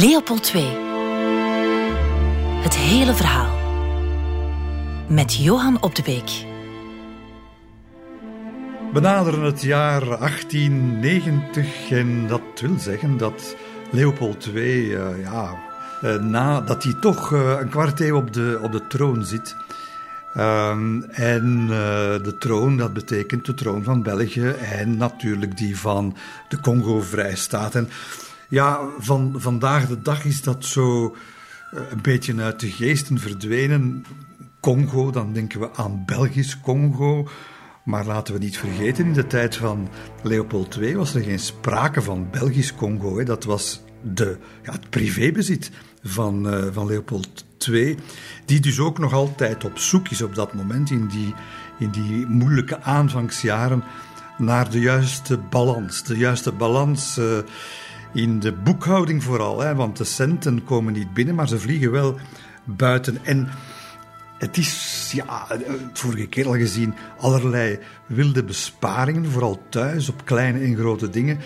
Leopold II. Het hele verhaal. Met Johan Op de Beek. We naderen het jaar 1890 en dat wil zeggen dat Leopold II, uh, ja, uh, na, dat hij toch uh, een kwart eeuw op de, op de troon zit. Um, en de troon, dat betekent de troon van België en natuurlijk die van de Congo-vrijstaat. En ja, van vandaag de dag is dat zo een beetje uit de geesten verdwenen. Congo, dan denken we aan Belgisch Congo. Maar laten we niet vergeten, in de tijd van Leopold II was er geen sprake van Belgisch Congo. Hè. Dat was de, ja, het privébezit van, uh, van Leopold II, die dus ook nog altijd op zoek is op dat moment, in die, in die moeilijke aanvangsjaren, naar de juiste balans. De juiste balans uh, in de boekhouding vooral, hè, want de centen komen niet binnen, maar ze vliegen wel buiten. En het is, ja, vorige keer al gezien, allerlei wilde besparingen, vooral thuis op kleine en grote dingen.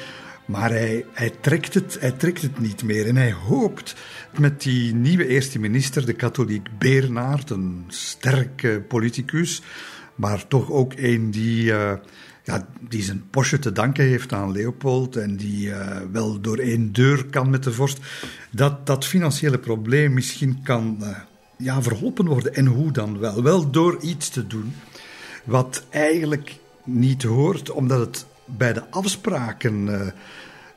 Maar hij, hij, trekt het, hij trekt het niet meer. En hij hoopt met die nieuwe eerste minister, de katholiek Bernard, een sterke politicus, maar toch ook een die, uh, ja, die zijn postje te danken heeft aan Leopold en die uh, wel door één deur kan met de vorst, dat dat financiële probleem misschien kan uh, ja, verholpen worden. En hoe dan wel? Wel door iets te doen wat eigenlijk niet hoort, omdat het bij de afspraken uh,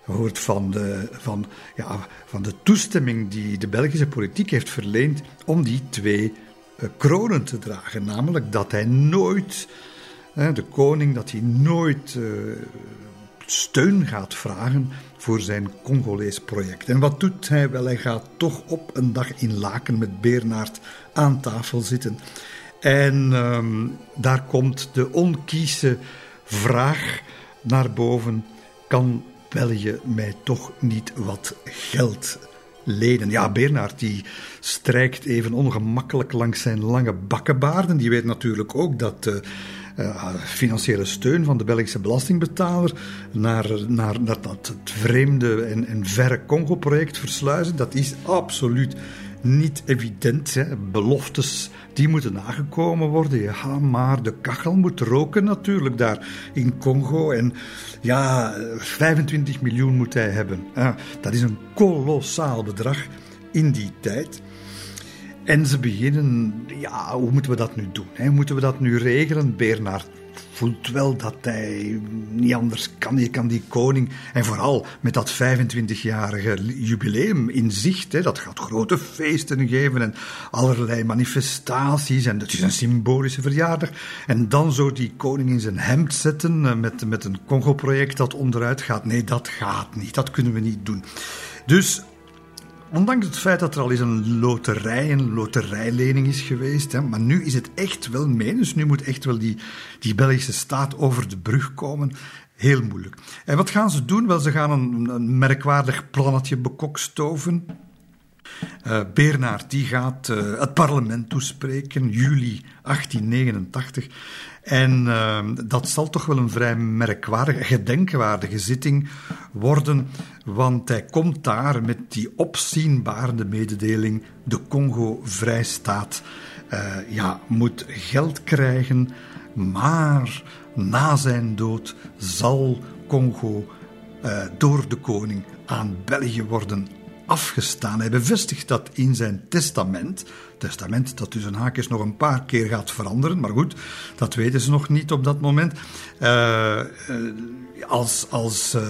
hoort van de, van, ja, van de toestemming die de Belgische politiek heeft verleend om die twee kronen te dragen. Namelijk dat hij nooit, de koning, dat hij nooit steun gaat vragen voor zijn Congolees project. En wat doet hij? Wel, hij gaat toch op een dag in Laken met Bernard aan tafel zitten. En um, daar komt de onkieze vraag naar boven: kan België mij toch niet wat geld lenen? Ja, Bernard die strijkt even ongemakkelijk langs zijn lange bakkenbaarden. Die weet natuurlijk ook dat. Uh, financiële steun van de Belgische belastingbetaler naar, naar, naar dat het vreemde en, en verre Congo-project versluizen, dat is absoluut niet evident. Hè. Beloftes die moeten nagekomen worden. Ja, maar de kachel moet roken natuurlijk daar in Congo. En ja, 25 miljoen moet hij hebben. dat is een kolossaal bedrag in die tijd. En ze beginnen, ja, hoe moeten we dat nu doen? Hè? Moeten we dat nu regelen? Bernard voelt wel dat hij niet anders kan. Je kan die koning, en vooral met dat 25-jarige jubileum in zicht, hè, dat gaat grote feesten geven en allerlei manifestaties. En dat is een symbolische verjaardag. En dan zo die koning in zijn hemd zetten eh, met, met een Congo-project dat onderuit gaat. Nee, dat gaat niet. Dat kunnen we niet doen. Dus Ondanks het feit dat er al eens een loterij, een loterijlening is geweest. Hè, maar nu is het echt wel mee. Dus nu moet echt wel die, die Belgische staat over de brug komen. Heel moeilijk. En wat gaan ze doen? Wel, ze gaan een, een merkwaardig plannetje bekokstoven. Uh, Bernard die gaat uh, het parlement toespreken, juli 1889. En uh, dat zal toch wel een vrij merkwaardige, gedenkwaardige zitting worden, want hij komt daar met die opzienbare mededeling: de Congo-vrijstaat ja, moet geld krijgen, maar na zijn dood zal Congo door de koning aan België worden afgestaan. Hij bevestigt dat in zijn testament. Testament dat dus een haakjes nog een paar keer gaat veranderen, maar goed, dat weten ze nog niet op dat moment. Uh, als als uh,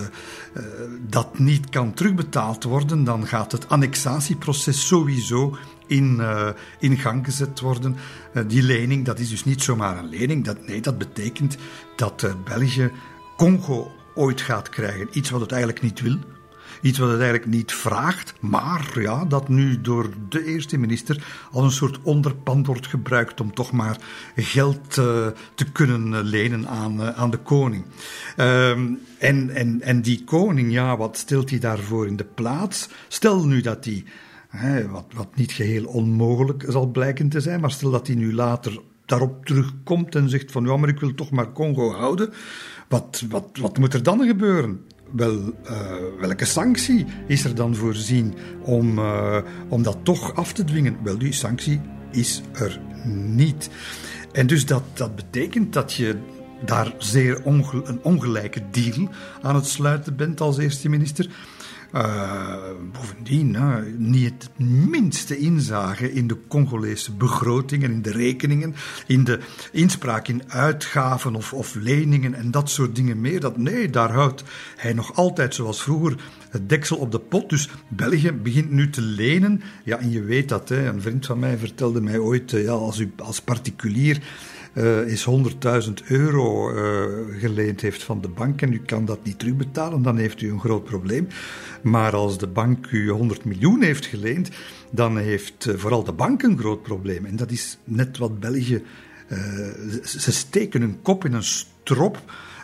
dat niet kan terugbetaald worden, dan gaat het annexatieproces sowieso in, in gang gezet worden. die lening, dat is dus niet zomaar een lening. Dat, nee, dat betekent dat België Congo ooit gaat krijgen. Iets wat het eigenlijk niet wil. Iets wat het eigenlijk niet vraagt, maar ja, dat nu door de eerste minister als een soort onderpand wordt gebruikt om toch maar geld uh, te kunnen lenen aan, uh, aan de koning. Um, en, en, en die koning, ja, wat stelt hij daarvoor in de plaats? Stel nu dat hij, wat, wat niet geheel onmogelijk zal blijken te zijn, maar stel dat hij nu later daarop terugkomt en zegt van ja, maar ik wil toch maar Congo houden. Wat, wat, wat moet er dan gebeuren? Wel, welke sanctie is er dan voorzien om, om dat toch af te dwingen? Wel, die sanctie is er niet. En dus dat, dat betekent dat je daar zeer een ongelijke deal aan het sluiten bent als eerste minister. Uh, bovendien, niet het minste inzage in de Congolese begrotingen, in de rekeningen, in de inspraak in uitgaven of, of leningen en dat soort dingen meer. Dat, nee, daar houdt hij nog altijd, zoals vroeger, het deksel op de pot. Dus België begint nu te lenen. Ja, en je weet dat, hè, een vriend van mij vertelde mij ooit, eh, ja, als u als particulier uh, is 100.000 euro uh, geleend heeft van de bank en u kan dat niet terugbetalen, dan heeft u een groot probleem. Maar als de bank u 100 miljoen heeft geleend, dan heeft uh, vooral de bank een groot probleem. En dat is net wat België. ze steken hun kop in een strop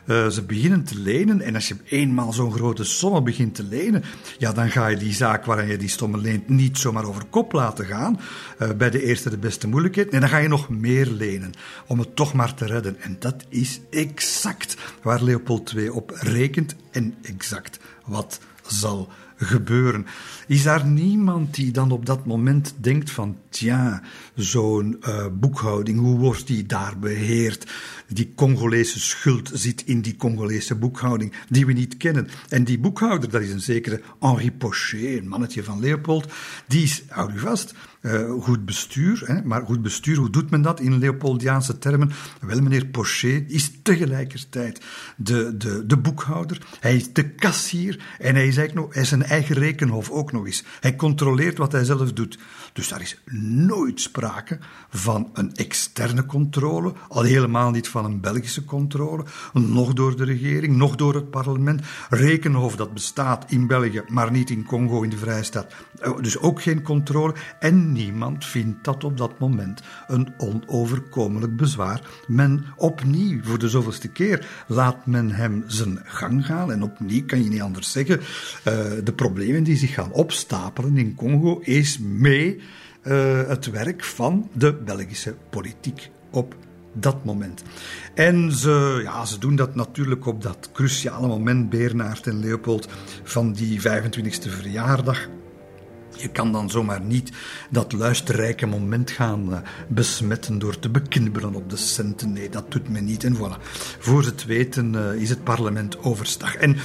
uh, ze beginnen te lenen. En als je eenmaal zo'n grote sommen begint te lenen, ja, dan ga je die zaak waarin je die stomme leent niet zomaar over kop laten gaan. Uh, bij de eerste de beste moeilijkheid. En dan ga je nog meer lenen om het toch maar te redden. En dat is exact waar Leopold II op rekent en exact wat zal gebeuren. Is daar niemand die dan op dat moment denkt van, tja, zo'n uh, boekhouding, hoe wordt die daar beheerd? Die Congolese schuld zit in die Congolese boekhouding die we niet kennen. En die boekhouder, dat is een zekere Henri Pochet, een mannetje van Leopold, die is, houd u vast, uh, goed bestuur. Hè? Maar goed bestuur, hoe doet men dat in Leopoldiaanse termen? Wel, meneer Pochet is tegelijkertijd de, de, de boekhouder, hij is de kassier en hij is eigenlijk nog, hij is zijn eigen rekenhof ook nog eens. Hij controleert wat hij zelf doet. Dus daar is nooit sprake van een externe controle, al helemaal niet van een Belgische controle, nog door de regering, nog door het parlement. Rekenhof dat bestaat in België, maar niet in Congo, in de Vrijstaat. Eh, dus ook geen controle. En niemand vindt dat op dat moment een onoverkomelijk bezwaar. Men opnieuw, voor de zoveelste keer, laat men hem zijn gang gaan. En opnieuw kan je niet anders zeggen, uh, de problemen die zich gaan opstapelen in Congo is mee uh, het werk van de Belgische politiek op dat moment. En ze, ja, ze doen dat natuurlijk op dat cruciale moment, Beernaert en Leopold, van die 25e verjaardag. Je kan dan zomaar niet dat luisterrijke moment gaan uh, besmetten door te beknibbelen op de centen. Nee, dat doet men niet. En voilà, voor het weten uh, is het parlement overstag. En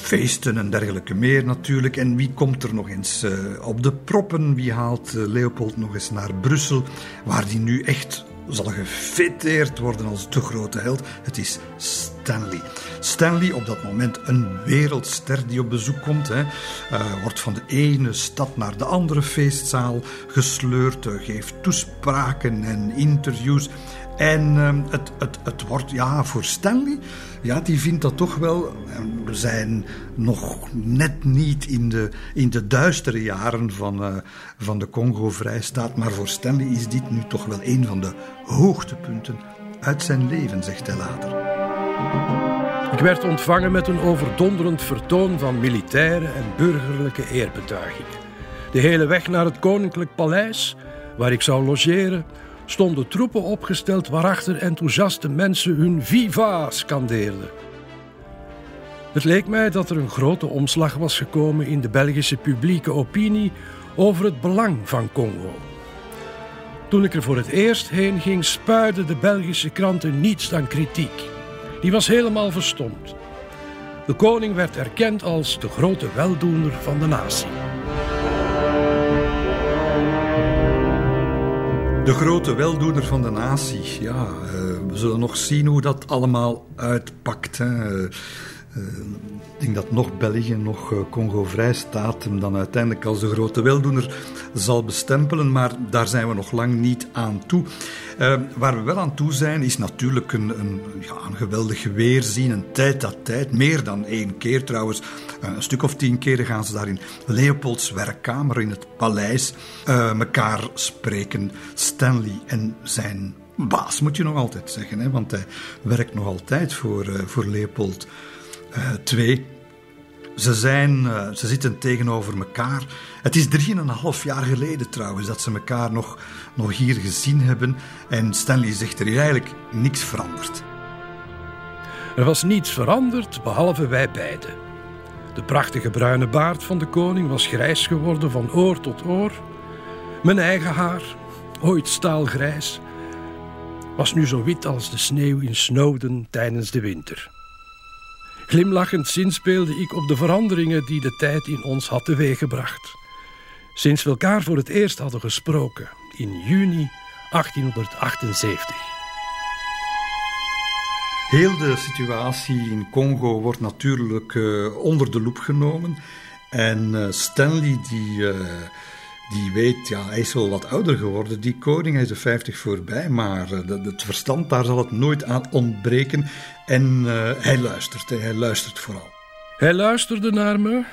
feesten en dergelijke meer natuurlijk. En wie komt er nog eens uh, op de proppen? Wie haalt Leopold nog eens naar Brussel, waar die nu echt zal gefeteerd worden als de grote held. Het is Stanley. Stanley, op dat moment een wereldster die op bezoek komt, hè, uh, wordt van de ene stad naar de andere feestzaal gesleurd, geeft toespraken en interviews. En uh, het, het, het wordt, ja, voor Stanley, ja, die vindt dat toch wel. We zijn nog net niet in de, in de duistere jaren van, uh, van de Congo-vrijstaat. Maar voor Stanley is dit nu toch wel een van de hoogtepunten uit zijn leven, zegt hij later. Ik werd ontvangen met een overdonderend vertoon van militaire en burgerlijke eerbetuigingen. De hele weg naar het koninklijk paleis, waar ik zou logeren, stonden troepen opgesteld waarachter enthousiaste mensen hun viva scandeerden. Het leek mij dat er een grote omslag was gekomen in de Belgische publieke opinie over het belang van Congo. Toen ik er voor het eerst heen ging, spuiden de Belgische kranten niets dan kritiek. Die was helemaal verstomd. De koning werd erkend als de grote weldoener van de natie. De grote weldoener van de natie. Ja, uh, we zullen nog zien hoe dat allemaal uitpakt. Hè. Uh, ik denk dat nog België, nog Congo-Vrijstaat hem dan uiteindelijk als de grote weldoener zal bestempelen, maar daar zijn we nog lang niet aan toe. Uh, waar we wel aan toe zijn, is natuurlijk een, een, ja, een geweldig weerzien, een tijd dat tijd, meer dan één keer trouwens. een stuk of tien keren gaan ze daar in Leopolds werkkamer in het paleis uh, mekaar spreken. Stanley en zijn baas, moet je nog altijd zeggen, hè, want hij werkt nog altijd voor, uh, voor Leopold II. Ze, zijn, uh, ze zitten tegenover elkaar. Het is drieënhalf jaar geleden trouwens dat ze elkaar nog, nog hier gezien hebben. En Stanley zegt er eigenlijk niks veranderd. Er was niets veranderd behalve wij beiden. De prachtige bruine baard van de koning was grijs geworden van oor tot oor. Mijn eigen haar, ooit staalgrijs, was nu zo wit als de sneeuw in Snowden tijdens de winter. Glimlachend zinspeelde ik op de veranderingen die de tijd in ons had teweeggebracht. Sinds we elkaar voor het eerst hadden gesproken in juni 1878. Heel de situatie in Congo wordt natuurlijk uh, onder de loep genomen. En uh, Stanley, die, uh, die weet, ja, hij is wel wat ouder geworden. Die koning, hij is de 50 voorbij, maar het verstand, daar zal het nooit aan ontbreken. En hij luistert, hij luistert vooral. Hij luisterde naar me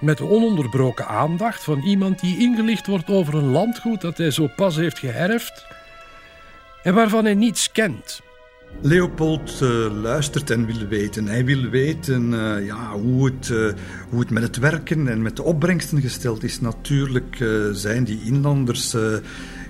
met de ononderbroken aandacht van iemand die ingelicht wordt over een landgoed dat hij zo pas heeft geërfd en waarvan hij niets kent. Leopold uh, luistert en wil weten. Hij wil weten uh, ja, hoe, het, uh, hoe het met het werken en met de opbrengsten gesteld is. Natuurlijk zijn die inlanders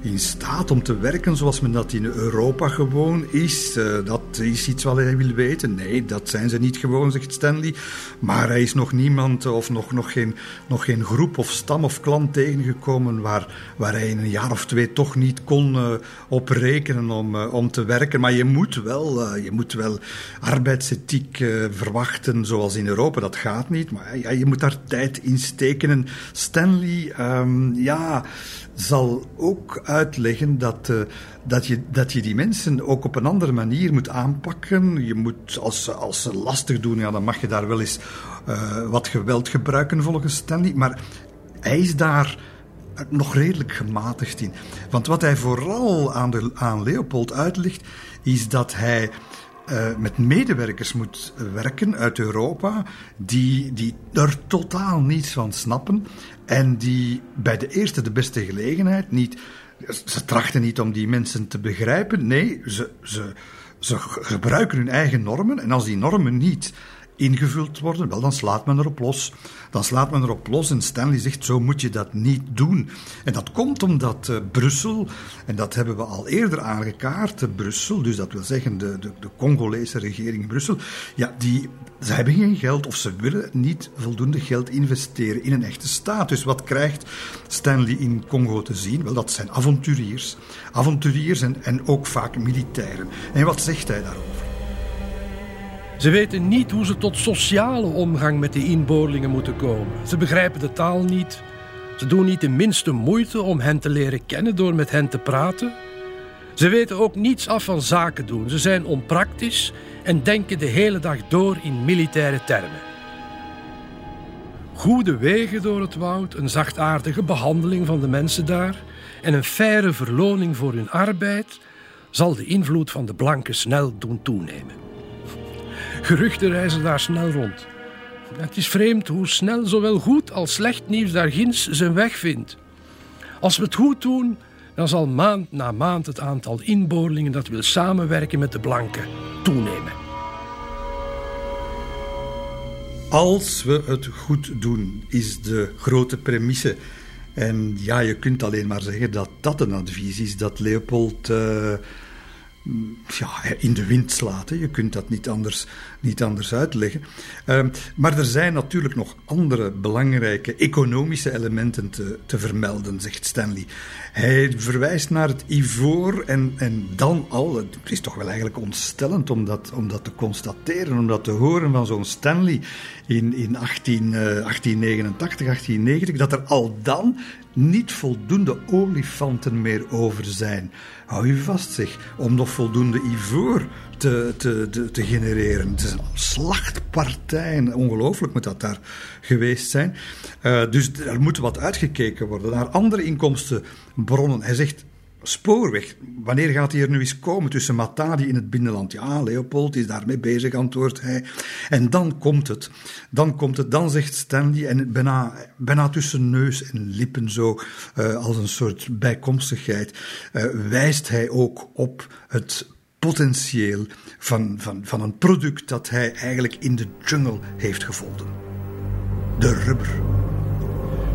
in staat om te werken zoals men dat in Europa gewoon is. Uh, dat is iets wat hij wil weten. Nee, dat zijn ze niet gewoon, zegt Stanley. Maar hij is nog niemand of nog, nog, geen, nog geen groep of stam of klan tegengekomen waar, waar hij in een jaar of twee toch niet kon uh, op rekenen om, uh, om te werken. Maar je moet wel, je moet wel arbeidsethiek verwachten zoals in Europa. Dat gaat niet, maar ja, je moet daar tijd in steken. En Stanley, um, ja zal ook uitleggen dat, uh, dat, je, dat je die mensen ook op een andere manier moet aanpakken. Je moet, als, als ze lastig doen, ja, dan mag je daar wel eens uh, wat geweld gebruiken volgens Stanley. Maar hij is daar nog redelijk gematigd in. Want wat hij vooral aan, de, aan Leopold uitlegt, is dat hij met medewerkers moet werken uit Europa die, die er totaal niets van snappen en die bij de eerste de beste gelegenheid niet. Ze trachten niet om die mensen te begrijpen. Nee, ze, ze, ze gebruiken hun eigen normen. En als die normen niet ingevuld worden, wel, dan slaat men erop los. Dan slaat men erop los en Stanley zegt, zo moet je dat niet doen. En dat komt omdat uh, Brussel, en dat hebben we al eerder aangekaart, uh, Brussel, dus dat wil zeggen de, de, de Congolese regering in Brussel, ja, die, ze hebben geen geld of ze willen niet voldoende geld investeren in een echte staat. Dus wat krijgt Stanley in Congo te zien? Wel, dat zijn avonturiers. Avonturiers en, en ook vaak militairen. En wat zegt hij daarover? Ze weten niet hoe ze tot sociale omgang met de inboorlingen moeten komen. Ze begrijpen de taal niet. Ze doen niet de minste moeite om hen te leren kennen door met hen te praten. Ze weten ook niets af van zaken doen. Ze zijn onpraktisch en denken de hele dag door in militaire termen. Goede wegen door het woud, een zachtaardige behandeling van de mensen daar en een faire verloning voor hun arbeid zal de invloed van de blanken snel doen toenemen. Geruchten reizen daar snel rond. Het is vreemd hoe snel zowel goed als slecht nieuws daar ginds zijn weg vindt. Als we het goed doen, dan zal maand na maand het aantal inboorlingen dat wil samenwerken met de blanken toenemen. Als we het goed doen, is de grote premisse. En ja, je kunt alleen maar zeggen dat dat een advies is dat Leopold. Uh, ja, in de wind slaat. Je kunt dat niet anders, niet anders uitleggen. Uh, maar er zijn natuurlijk nog andere belangrijke economische elementen te, te vermelden, zegt Stanley. Hij verwijst naar het ivoor en, en dan al. Het is toch wel eigenlijk ontstellend om dat, om dat te constateren, om dat te horen van zo'n Stanley in, in 18, uh, 1889, 1890, dat er al dan niet voldoende olifanten meer over zijn. Hou je vast, zeg, om nog voldoende ivoor te, te, te, te genereren. Het is een slachtpartij, ongelooflijk moet dat daar geweest zijn. Uh, dus er moet wat uitgekeken worden naar andere inkomstenbronnen. Hij zegt, spoorweg. Wanneer gaat hij er nu eens komen tussen Matadi in het binnenland? Ja, Leopold is daarmee bezig, antwoordt hij. En dan komt het. Dan komt het. Dan zegt Stanley, en bijna, tussen neus en lippen zo, uh, als een soort bijkomstigheid, uh, wijst hij ook op het potentieel van, van, van een product dat hij eigenlijk in de jungle heeft gevonden. De rubber.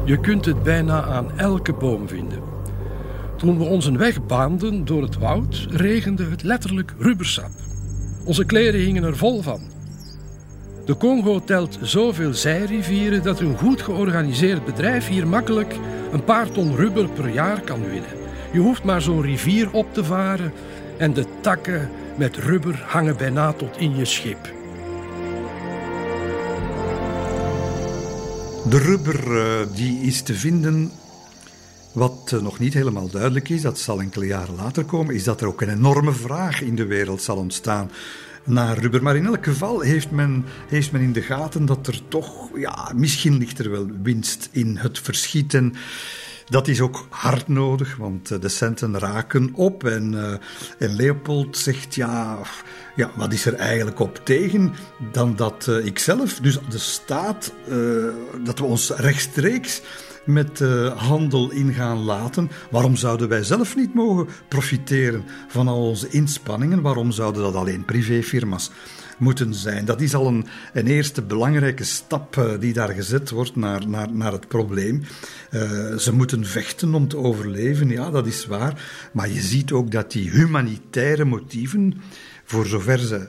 Je kunt het bijna aan elke boom vinden. Toen we onze weg baanden door het woud, regende het letterlijk rubbersap. Onze kleren hingen er vol van. De Congo telt zoveel zijrivieren dat een goed georganiseerd bedrijf hier makkelijk een paar ton rubber per jaar kan winnen. Je hoeft maar zo'n rivier op te varen en de takken met rubber hangen bijna tot in je schip. De rubber eh, die is te vinden. Wat eh, nog niet helemaal duidelijk is, dat zal enkele jaren later komen, is dat er ook een enorme vraag in de wereld zal ontstaan naar rubber. Maar in elk geval heeft men, heeft men in de gaten dat er toch, ja, misschien ligt er wel winst in het verschieten. Dat is ook hard nodig, want eh, de centen raken op. En, en Leopold zegt, ja, ja, wat is er eigenlijk op tegen dan dat uh, ik zelf, dus de staat, dat we ons rechtstreeks met uh, handel in gaan laten. Waarom zouden wij zelf niet mogen profiteren van al onze inspanningen? Waarom zouden dat alleen privéfirma's moeten zijn? Dat is al een, een eerste belangrijke stap uh, die daar gezet wordt naar, naar, naar het probleem. Uh, ze moeten vechten om te overleven, ja, dat is waar. Maar je ziet ook dat die humanitaire motieven, voor zover ze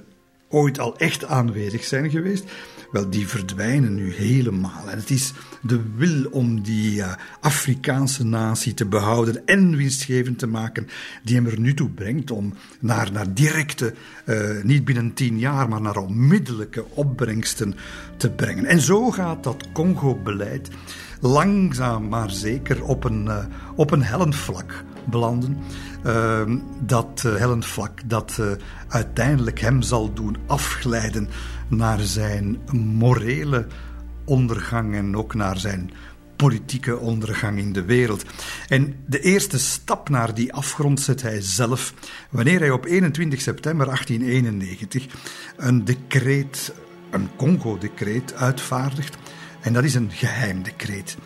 ooit al echt aanwezig zijn geweest, wel, die verdwijnen nu helemaal. En het is de wil om die uh, Afrikaanse natie te behouden en winstgevend te maken, die hem er nu toe brengt om naar, naar directe, uh, niet binnen tien jaar, maar naar onmiddellijke opbrengsten te brengen. En zo gaat dat Congo-beleid langzaam maar zeker op een, uh, op een hellend vlak belanden. Uh, dat hellend vlak dat uiteindelijk hem zal doen afglijden naar zijn morele ondergang en ook naar zijn politieke ondergang in de wereld. En de eerste stap naar die afgrond zet hij zelf wanneer hij op 21 september 1891 een decreet, een Congo-decreet uitvaardigt. En dat is een geheim decreet.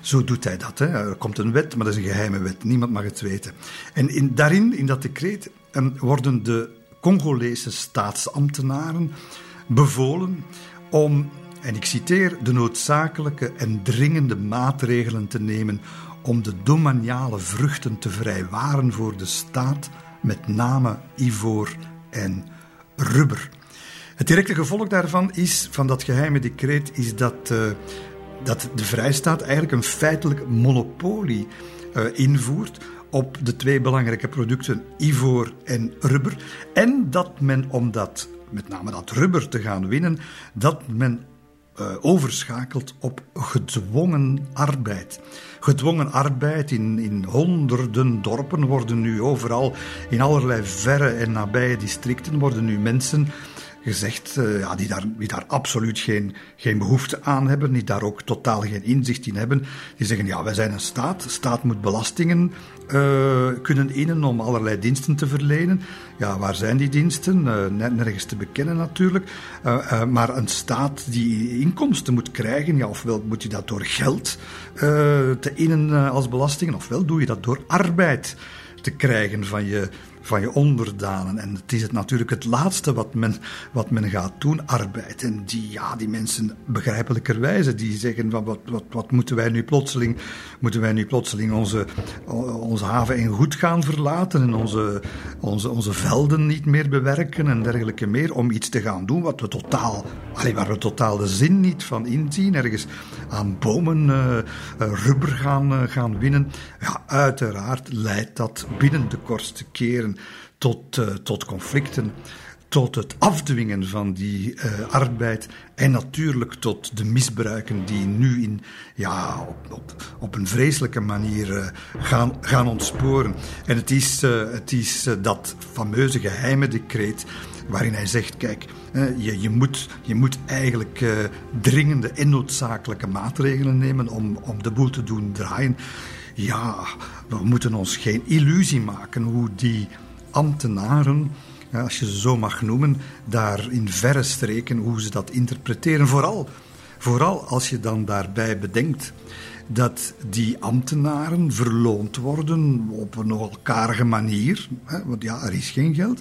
Zo doet hij dat. Er komt een wet, maar dat is een geheime wet. Niemand mag het weten. En in, daarin, in dat decreet, worden de Congolese staatsambtenaren bevolen om, en ik citeer, de noodzakelijke en dringende maatregelen te nemen om de domaniale vruchten te vrijwaren voor de staat, met name ivoor en rubber. Het directe gevolg daarvan is, van dat geheime decreet, is dat, uh, dat de Vrijstaat eigenlijk een feitelijk monopolie uh, invoert op de twee belangrijke producten ivoor en rubber. En dat men, om dat, met name dat rubber te gaan winnen, dat men uh, overschakelt op gedwongen arbeid. Gedwongen arbeid in, in honderden dorpen worden nu overal, in allerlei verre en nabije districten, worden nu mensen gezegd uh, ja, die, daar, die daar absoluut geen, geen behoefte aan hebben, die daar ook totaal geen inzicht in hebben. Die zeggen, ja, wij zijn een staat, staat moet belastingen uh, kunnen innen om allerlei diensten te verlenen. Ja, waar zijn die diensten? Uh, nergens te bekennen natuurlijk. maar een staat die inkomsten moet krijgen, ja, ofwel moet je dat door geld te innen als belastingen, ofwel doe je dat door arbeid te krijgen van je van je onderdanen. En het is het natuurlijk het laatste wat men, wat men gaat doen, arbeid. En die, ja, die mensen begrijpelijkerwijze, die zeggen van wat, wat, wat moeten wij nu plotseling, moeten wij nu plotseling onze, onze haven in goed gaan verlaten en onze, onze, onze velden niet meer bewerken en dergelijke meer, om iets te gaan doen wat we totaal, allee, waar we totaal de zin niet van inzien, ergens aan bomen uh, rubber gaan, uh, gaan winnen. Ja, uiteraard leidt dat binnen de kortste keren tot, uh, tot conflicten, tot het afdwingen van die uh, arbeid en natuurlijk tot de misbruiken die nu in, ja, op, op, een vreselijke manier uh, gaan, gaan ontsporen. En het is, het is dat fameuze geheime decreet waarin hij zegt: kijk, je, je, moet, je moet eigenlijk dringende en noodzakelijke maatregelen nemen om, om de boel te doen draaien. Ja, we moeten ons geen illusie maken hoe die ambtenaren, als je ze zo mag noemen, daar in verre streken hoe ze dat interpreteren. Vooral, vooral als je dan daarbij bedenkt dat die ambtenaren verloond worden op een nogal karige manier. Hè, want ja, er is geen geld.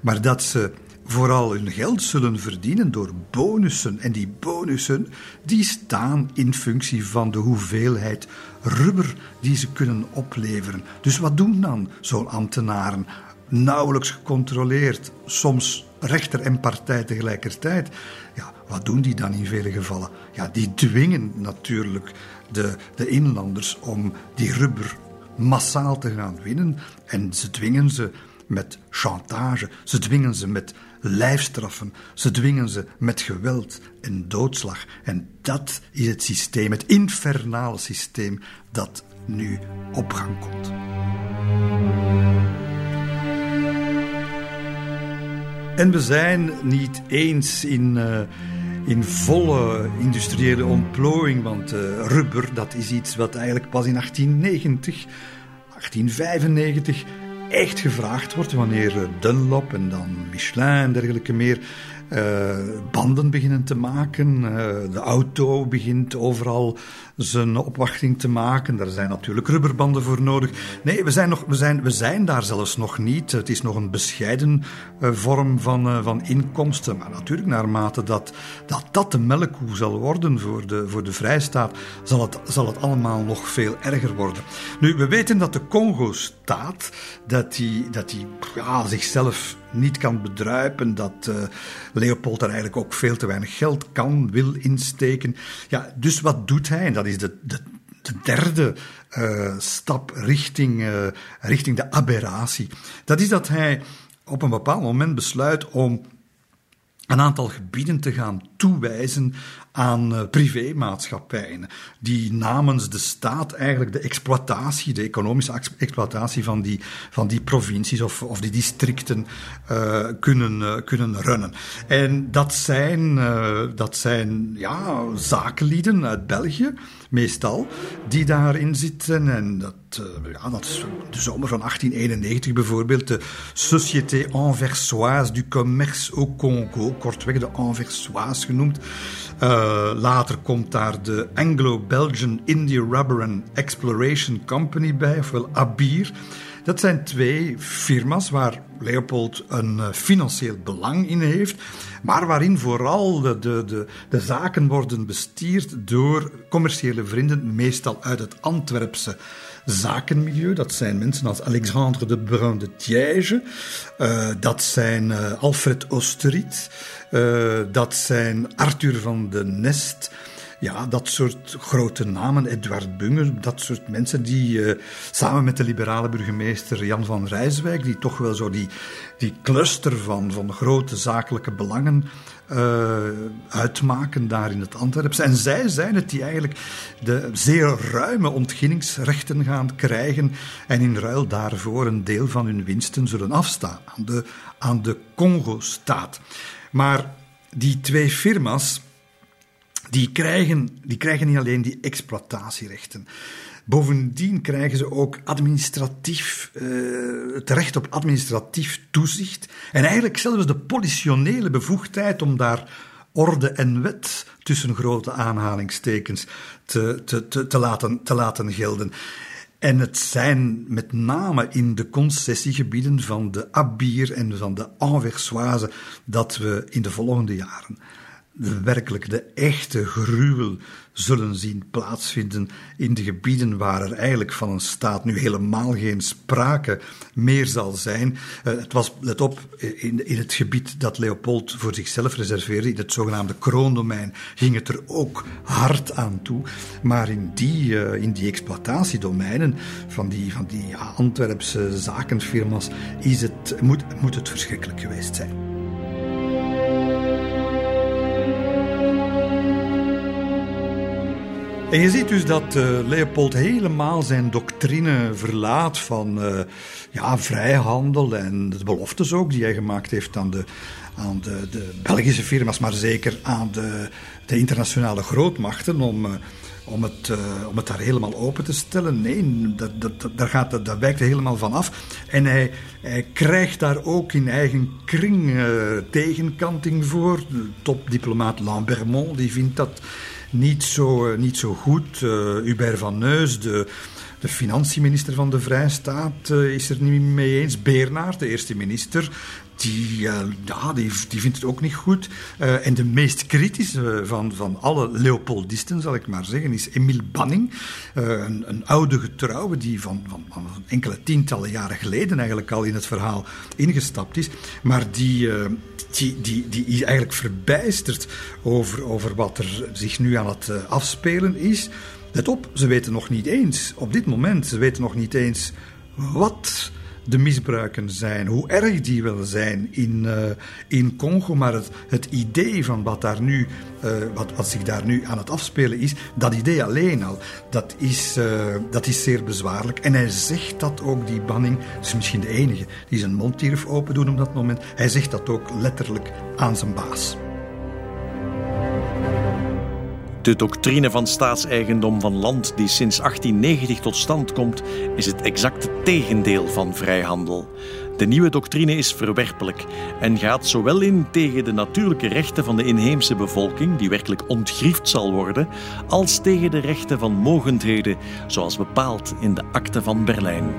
Maar dat ze vooral hun geld zullen verdienen door bonussen. En die bonussen die staan in functie van de hoeveelheid rubber die ze kunnen opleveren. Dus wat doen dan zo'n ambtenaren? Nauwelijks gecontroleerd, soms rechter en partij tegelijkertijd. Ja, wat doen die dan in vele gevallen? Ja, die dwingen natuurlijk de, de inlanders om die rubber massaal te gaan winnen. En ze dwingen ze met chantage, ze dwingen ze met lijfstraffen, ze dwingen ze met geweld en doodslag. En dat is het systeem, het infernale systeem dat nu op gang komt. En we zijn niet eens in, uh, in volle industriële ontplooiing, want uh, rubber dat is iets wat eigenlijk pas in 1890, 1895 echt gevraagd wordt wanneer Dunlop en dan Michelin en dergelijke meer uh, banden beginnen te maken. Uh, de auto begint overal zijn opwachting te maken. Daar zijn natuurlijk rubberbanden voor nodig. Nee, we zijn, nog, we zijn, we zijn daar zelfs nog niet. Het is nog een bescheiden uh, vorm van, van inkomsten. Maar natuurlijk, naarmate dat, dat dat de melkkoe zal worden voor de, voor de vrijstaat, zal het, zal het allemaal nog veel erger worden. Nu, we weten dat de Congo-staat, dat die, dat die ja, zichzelf niet kan bedruipen, dat uh, Leopold er eigenlijk ook veel te weinig geld kan, wil insteken. Ja, dus wat doet hij? En dat is de, de, de derde uh, stap richting, uh, richting de aberratie. Dat is dat hij op een bepaald moment besluit om een aantal gebieden te gaan toewijzen aan uh, privémaatschappijen, die namens de staat eigenlijk de exploitatie, de economische exploitatie van die, van die provincies of, of die districten uh, kunnen, uh, kunnen runnen. En dat zijn, dat zijn ja, zakenlieden uit België, meestal, die daarin zitten. En dat, ja, dat is de zomer van 1891 bijvoorbeeld, de Société Anversoise du Commerce au Congo, kortweg de Anversoise genoemd. Uh, later komt daar de Anglo-Belgian India Rubber and Exploration Company bij, ofwel ABIR. Dat zijn twee firma's waar Leopold een uh, financieel belang in heeft, maar waarin vooral de, de, de, de, zaken worden bestierd door commerciële vrienden, meestal uit het Antwerpse zakenmilieu. Dat zijn mensen als Alexandre de Brun de Tiège, uh, dat zijn Alfred Osterriet. Uh, dat zijn Arthur van de Nest. Ja, dat soort grote namen, Edward Bunger, dat soort mensen die samen met de liberale burgemeester Jan van Rijswijk, die toch wel zo die, die cluster van, van grote zakelijke belangen uh, uitmaken daar in het Antwerpse. En zij zijn het die eigenlijk de zeer ruime ontginningsrechten gaan krijgen en in ruil daarvoor een deel van hun winsten zullen afstaan aan de, aan de Congo-staat. Maar die twee firma's, die krijgen, die krijgen niet alleen die exploitatierechten. Bovendien krijgen ze ook administratief, uh, het recht op administratief toezicht. En eigenlijk zelfs de politionele bevoegdheid om daar orde en wet tussen grote aanhalingstekens te, te, te, te, laten, te laten gelden. En het zijn met name in de concessiegebieden van de Abier en van de Anversoise dat we in de volgende jaren werkelijk de echte gruwel zullen zien plaatsvinden in de gebieden waar er eigenlijk van een staat nu helemaal geen sprake meer zal zijn. Uh, het was, let op, in, in het gebied dat Leopold voor zichzelf reserveerde, in het zogenaamde kroondomein, ging het er ook hard aan toe. Maar in die, uh, in die exploitatiedomeinen van die, van die Antwerpse zakenfirma's is het, moet, moet het verschrikkelijk geweest zijn. En je ziet dus dat uh, Leopold helemaal zijn doctrine verlaat van uh, ja, vrijhandel en de beloftes ook die hij gemaakt heeft aan de, aan de, de Belgische firma's, maar zeker aan de, de internationale grootmachten om, uh, om, het, om het daar helemaal open te stellen. Nee, dat, dat, daar, gaat, dat, daar wijkt hij helemaal van af. En hij, hij krijgt daar ook in eigen kring tegenkanting voor. Topdiplomaat Lambermont die vindt dat niet zo, eh, niet zo goed. Uh, Hubert van Neus, de, De financieminister van de Vrijstaat uh, is er niet mee eens. Beernaert, de eerste minister, die, ja, die, die vindt het ook niet goed. Uh, en de meest kritische van, van alle Leopoldisten, zal ik maar zeggen, is Emile Banning. Uh, een, een, oude getrouwe die van, van, van, enkele tientallen jaren geleden eigenlijk al in het verhaal ingestapt is. Maar die, die, die, die is eigenlijk verbijsterd over, over wat er zich nu aan het afspelen is. Let op, ze weten nog niet eens, op dit moment, ze weten nog niet eens wat de misbruiken zijn, hoe erg die wel zijn in, uh, in Congo. Maar het, het idee van wat, daar nu, uh, wat, wat zich daar nu aan het afspelen is, dat idee alleen al, dat is, uh, dat is zeer bezwaarlijk. En hij zegt dat ook, die banning, dat is misschien de enige die zijn mond durft open doen op dat moment. Hij zegt dat ook letterlijk aan zijn baas. De doctrine van staatseigendom van land die sinds 1890 tot stand komt, is het exacte tegendeel van vrijhandel. De nieuwe doctrine is verwerpelijk en gaat zowel in tegen de natuurlijke rechten van de inheemse bevolking, die werkelijk ontgriefd zal worden, als tegen de rechten van mogendheden, zoals bepaald in de Akte van Berlijn.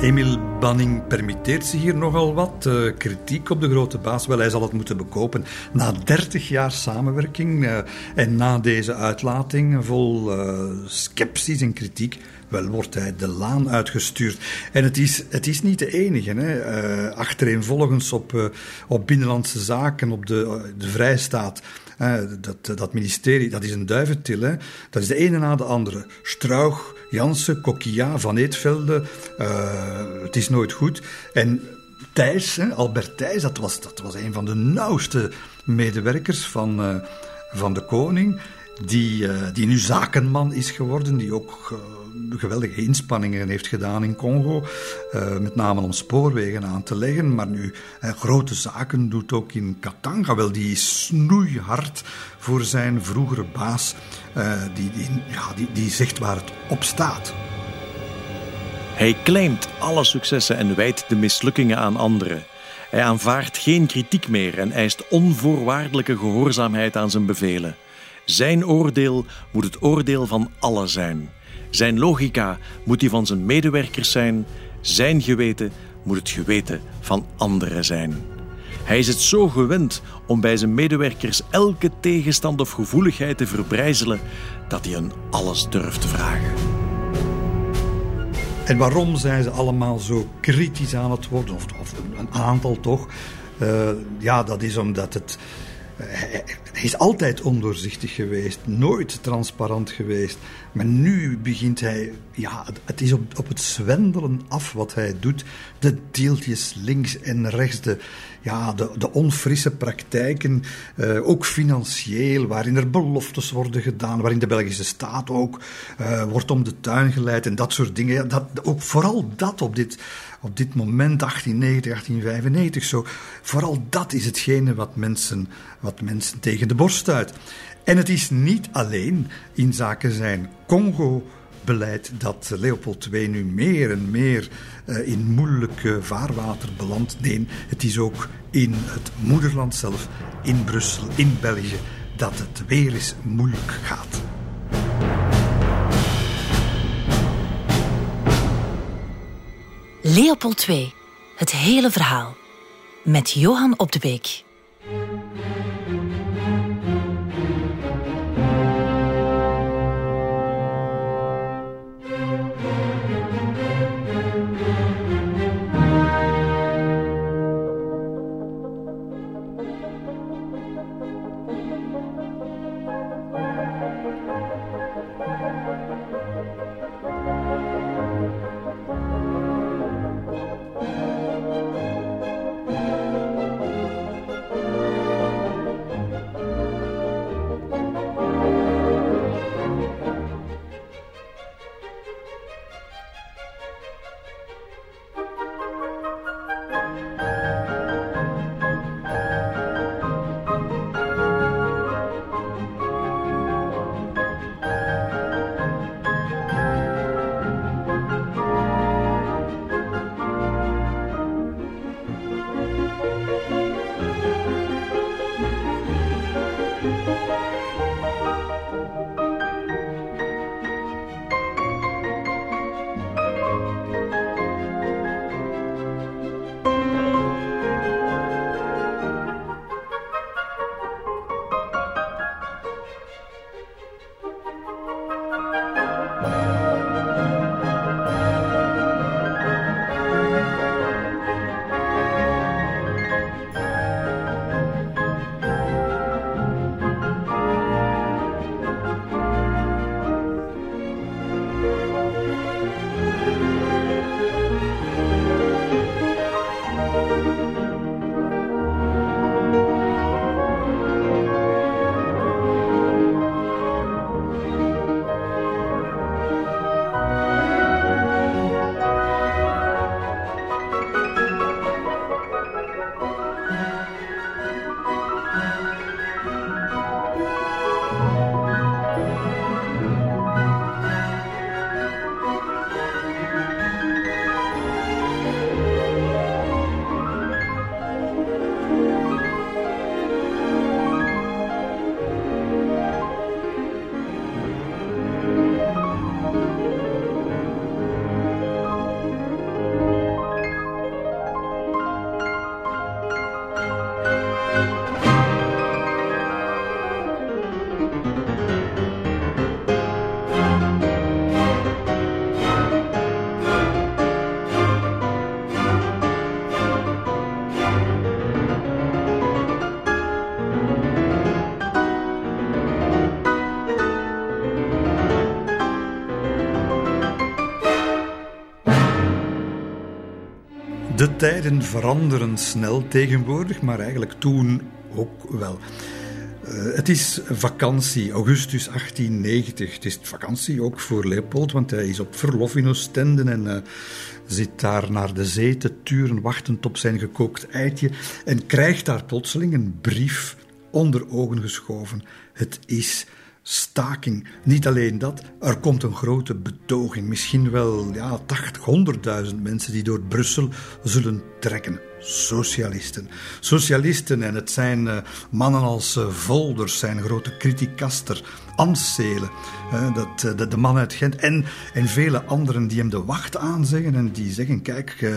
Emil Banning permitteert zich hier nogal wat. Uh, kritiek op de grote baas. Wel, hij zal het moeten bekopen. Na 30 jaar samenwerking uh, en na deze uitlating vol uh, sceptisch en kritiek. Wel wordt hij de laan uitgestuurd. En het is, het is niet de enige. Hè. achtereenvolgens op, op Binnenlandse Zaken, op de, de Vrijstaat. dat, dat ministerie, dat is een duiventil. Dat is de ene na de andere. Strauch Jansen, Coquilla, Van Eetvelde. Uh, het is nooit goed. En Thijs, Albert Thijs, dat was, dat was een van de nauwste medewerkers van, uh, van de koning. Die, uh, die nu zakenman is geworden, die ook geweldige inspanningen heeft gedaan in Congo. Uh, met name om spoorwegen aan te leggen. Maar nu uh, grote zaken doet ook in Katanga. Wel, die snoeihard voor zijn vroegere baas. Uh, die, die, ja, die, die zegt waar het op staat. Hij claimt alle successen en wijt de mislukkingen aan anderen. Hij aanvaardt geen kritiek meer en eist onvoorwaardelijke gehoorzaamheid aan zijn bevelen. Zijn oordeel moet het oordeel van allen zijn. Zijn logica moet die van zijn medewerkers zijn. Zijn geweten moet het geweten van anderen zijn. Hij is het zo gewend om bij zijn medewerkers elke tegenstand of gevoeligheid te verbrijzelen dat hij hen alles durft te vragen. En waarom zijn ze allemaal zo kritisch aan het worden? Of, een aantal toch? Uh, ja, dat is omdat het hij is altijd ondoorzichtig geweest, nooit transparant geweest. Maar nu begint hij, ja, het is op, op het zwendelen af wat hij doet. De deeltjes links en rechts, de, ja, de, de onfrisse praktijken, uh, ook financieel, waarin er beloftes worden gedaan, waarin de Belgische staat ook uh, wordt om de tuin geleid en dat soort dingen. Dat, ook vooral dat op dit op dit moment, 1890, 1895, zo. Vooral dat is hetgene wat mensen, wat mensen tegen de borst stuit. En het is niet alleen in zaken zijn Congo-beleid dat Leopold II nu meer en meer uh, in moeilijk vaarwater belandt. Nee, het is ook in het moederland zelf, in Brussel, in België, dat het weer eens moeilijk gaat. Leopold II, het hele verhaal. Met Johan Op de Beek. Tijden veranderen snel tegenwoordig, maar eigenlijk toen ook wel. Uh, het is vakantie, augustus 1890. Het is vakantie ook voor Leopold, want hij is op verlof in Oostende en uh, zit daar naar de zee te turen, wachtend op zijn gekookt eitje. En krijgt daar plotseling een brief onder ogen geschoven. Het is staking. Niet alleen dat, er komt een grote betoging. Misschien wel ja, 80, 100.000 mensen die door Brussel zullen trekken. Socialisten. Socialisten, en het zijn uh, mannen als uh, Volders, zijn grote criticaster, Amselen, uh, dat, de, de, man uit Gent, en, en vele anderen die hem de wacht aanzeggen en die zeggen: Kijk,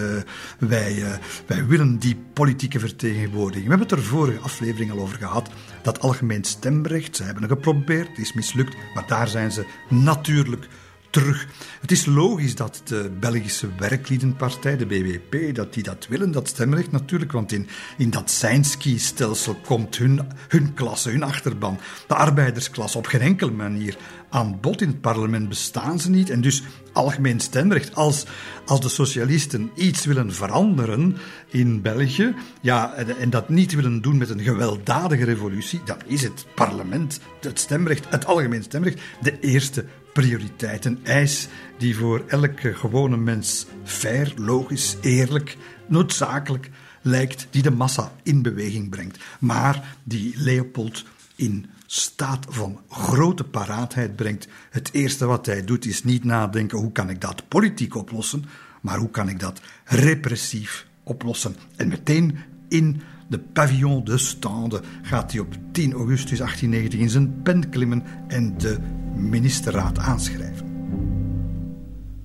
wij, wij willen die politieke vertegenwoordiging. We hebben het er vorige aflevering al over gehad. Dat algemeen stemrecht, ze hebben het geprobeerd, het is mislukt, maar daar zijn ze natuurlijk terug. Het is logisch dat de Belgische Werkliedenpartij, de BWP, dat die dat willen, dat stemrecht natuurlijk, want in, in dat Seinski-stelsel komt hun, hun klasse, hun achterban, de arbeidersklasse, op geen enkele manier aan bod. In het parlement bestaan ze niet en dus algemeen stemrecht. Als, als de socialisten iets willen veranderen in België, ja, en dat niet willen doen met een gewelddadige revolutie, dan is het parlement, het stemrecht, het algemeen stemrecht, de eerste prioriteit. Een eis die voor elke gewone mens fair, logisch, eerlijk, noodzakelijk lijkt, die de massa in beweging brengt. Maar die Leopold in staat van grote paraatheid brengt. Het eerste wat hij doet is niet nadenken hoe kan ik dat politiek oplossen, maar hoe kan ik dat repressief oplossen. En meteen in de pavillon de Stande gaat hij op 10 augustus 1890 in zijn pen klimmen en de ministerraad aanschrijven.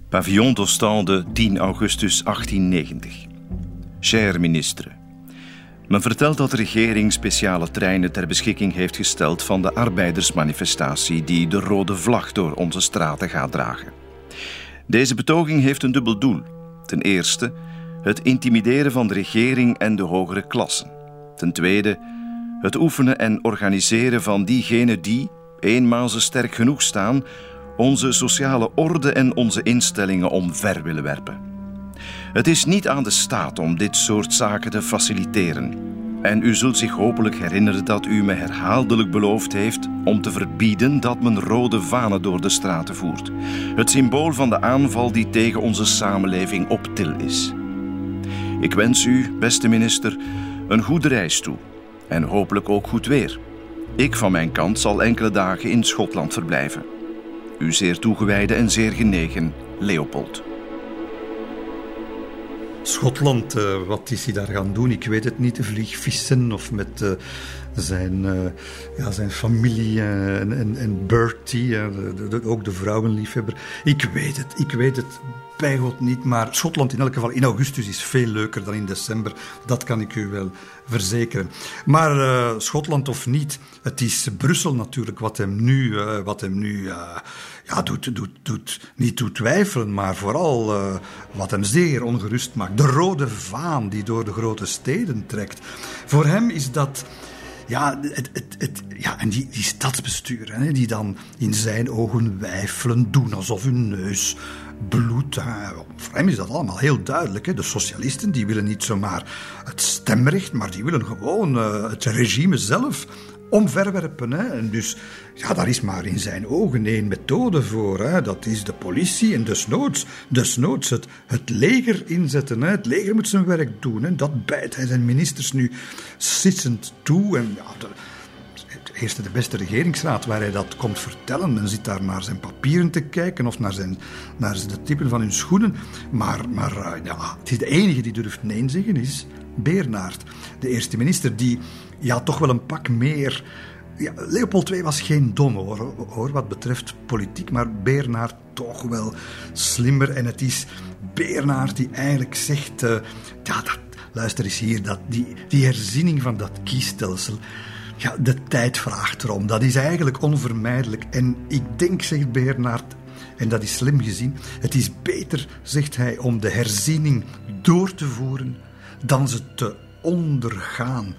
Pavillon d'Ostende, 10 augustus 1890. Cher ministre, men vertelt dat de regering speciale treinen ter beschikking heeft gesteld van de arbeidersmanifestatie die de rode vlag door onze straten gaat dragen. Deze betoging heeft een dubbel doel. Ten eerste het intimideren van de regering en de hogere klassen. Ten tweede het oefenen en organiseren van diegenen die, eenmaal ze sterk genoeg staan, onze sociale orde en onze instellingen omver willen werpen. Het is niet aan de staat om dit soort zaken te faciliteren. En u zult zich hopelijk herinneren dat u me herhaaldelijk beloofd heeft om te verbieden dat men rode vanen door de straten voert. Het symbool van de aanval die tegen onze samenleving op til is. Ik wens u, beste minister, een goede reis toe en hopelijk ook goed weer. Ik van mijn kant zal enkele dagen in Schotland verblijven. U zeer toegewijde en zeer genegen Leopold. Schotland, uh, wat is hij daar gaan doen? Ik weet het niet. Vliegvissen of met uh, zijn, uh, ja, zijn familie en, Bertie, ook de vrouwenliefhebber. Ik weet het, ik weet het bij God niet. Maar Schotland in elk geval in augustus is veel leuker dan in december. Dat kan ik u wel verzekeren. Maar uh, Schotland of niet, het is Brussel natuurlijk wat hem nu, uh, wat hem nu uh, ja, doet, doet, doet, niet doet twijfelen, maar vooral wat hem zeer ongerust maakt. De rode vaan die door de grote steden trekt. Voor hem is dat ja, het, het, het, ja, en die, die stadsbesturen, hè, die dan in zijn ogen wijfelen, doen alsof hun neus bloed. Voor hem is dat allemaal heel duidelijk. Hè. De socialisten die willen niet zomaar het stemrecht, maar die willen gewoon uh, het regime zelf omverwerpen. Hè. En dus, ja, daar is maar in zijn ogen één methode voor. Hè. Dat is de politie en desnoods, desnoods het, het leger inzetten. Hè. Het leger moet zijn werk doen. En dat bijt hij zijn ministers nu sissend toe. En ja, eerste de beste regeringsraad waar hij dat komt vertellen. Men zit daar naar zijn papieren te kijken of naar, zijn, naar de typen van hun schoenen. Maar, maar uh, ja, het is de enige die durft nee zeggen, is Beernaert. De eerste minister die ja, toch wel een pak meer... Ja, Leopold II was geen domme hoor, hoor, wat betreft politiek, maar Beernaert toch wel slimmer. En het is Beernaert die eigenlijk zegt... Uh, ja, dat, luister eens hier, dat, die, die herziening van dat kiesstelsel... Ja, de tijd vraagt erom. Dat is eigenlijk onvermijdelijk. En ik denk, zegt Bernard, en dat is slim gezien, het is beter, zegt hij, om de herziening door te voeren dan ze te ondergaan.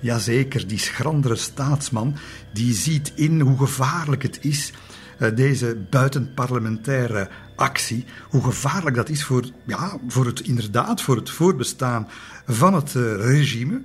Jazeker, die schrandere staatsman, die ziet in hoe gevaarlijk het is uh, deze buitenparlementaire actie, hoe gevaarlijk dat is voor, ja, voor het, inderdaad, voor het voorbestaan van het uh, regime.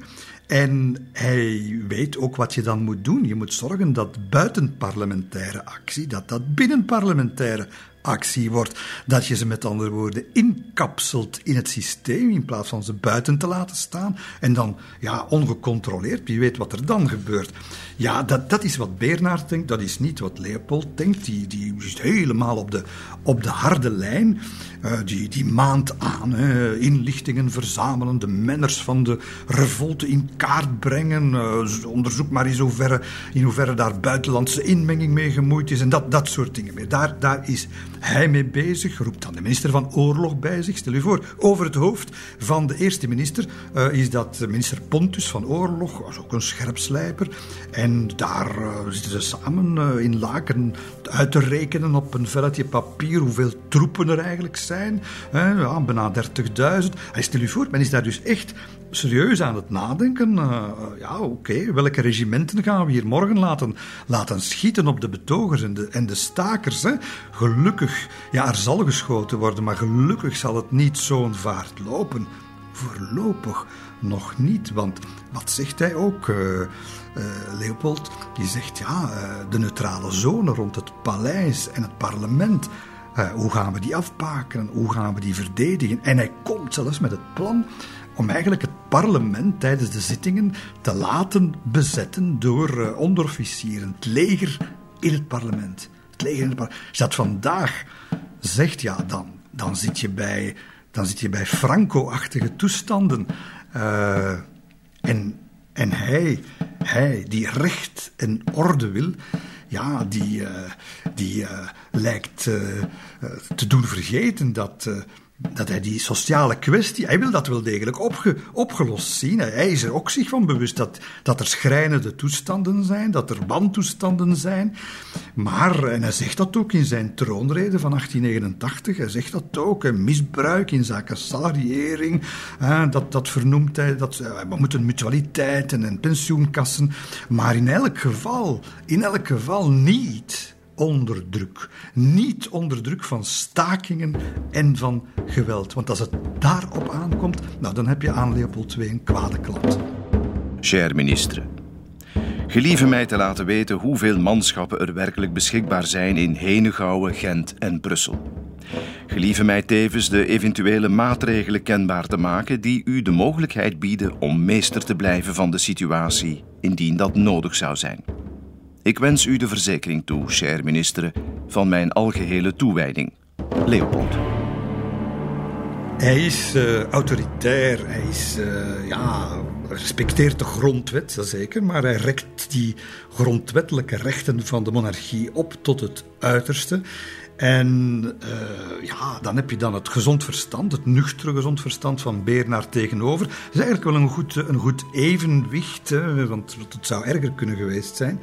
En hij weet ook wat je dan moet doen. Je moet zorgen dat buitenparlementaire actie, dat dat binnenparlementaire actie wordt. Dat je ze met andere woorden inkapselt in het systeem in plaats van ze buiten te laten staan. En dan ja, ongecontroleerd, wie weet wat er dan gebeurt. Ja, dat, dat is wat Bernard denkt, dat is niet wat Leopold denkt. Die, die zit helemaal op de, op de harde lijn. Uh, die, die maand aan, inlichtingen verzamelen, de menners van de revolte in kaart brengen. Uh, onderzoek maar in hoeverre, in hoeverre daar buitenlandse inmenging mee gemoeid is en dat, dat soort dingen meer. Daar, daar is hij mee bezig, roept dan de minister van Oorlog bij zich. Stel u voor, over het hoofd van de eerste minister uh, is dat minister Pontus van Oorlog, was ook een scherpslijper. En daar uh, zitten ze samen uh, in Laken uit te rekenen op een velletje papier hoeveel troepen er eigenlijk zijn. ja, bijna 30.000. Hij stel u voor, men is daar dus echt serieus aan het nadenken. Uh, ja, oké, welke regimenten gaan we hier morgen laten, laten schieten op de betogers en de, en de stakers? Hè? Gelukkig, ja, er zal geschoten worden, maar gelukkig zal het niet zo'n vaart lopen. Voorlopig nog niet, want wat zegt hij ook, uh, uh, Leopold? Die zegt, ja, de neutrale zone rond het paleis en het parlement... hoe gaan we die afpakken? Hoe gaan we die verdedigen? En hij komt zelfs met het plan om eigenlijk het parlement tijdens de zittingen te laten bezetten door uh, onderofficieren. Het leger in het parlement. Het leger in het parlement. Als dat vandaag zegt, ja, dan, dan zit je bij, dan zit je bij Franco-achtige toestanden. Uh, en, en hij, hij die recht en orde wil, ja, die, uh, die lijkt te doen vergeten dat dat hij die sociale kwestie, hij wil dat wel degelijk opge, opgelost zien. Hij is er ook zich van bewust dat, dat er schrijnende toestanden zijn, dat er wantoestanden zijn. Maar, en hij zegt dat ook in zijn troonrede van 1889, hij zegt dat ook, een misbruik in zaken salariering, dat, dat vernoemt hij, dat, eh, we moeten mutualiteiten en pensioenkassen, maar in elk geval, in elk geval niet onder druk. Niet onder druk van stakingen en van geweld. Want als het daarop aankomt, nou, dan heb je aan Leopold II een kwade klant. Cher ministre, gelieve mij te laten weten hoeveel manschappen er werkelijk beschikbaar zijn in Henegouwen, Gent en Brussel. Gelieve mij tevens de eventuele maatregelen kenbaar te maken die u de mogelijkheid bieden om meester te blijven van de situatie, indien dat nodig zou zijn. Ik wens u de verzekering toe, cher minister, van mijn algehele toewijding. Leopold. Hij is uh, autoritair, hij is, uh, ja, respecteert de grondwet, dat zeker, maar hij rekt die grondwettelijke rechten van de monarchie op tot het uiterste. En uh, ja, dan heb je dan het gezond verstand, het nuchtere gezond verstand van Bernard tegenover. Dat is eigenlijk wel een goed, een goed evenwicht, hè, want het zou erger kunnen geweest zijn.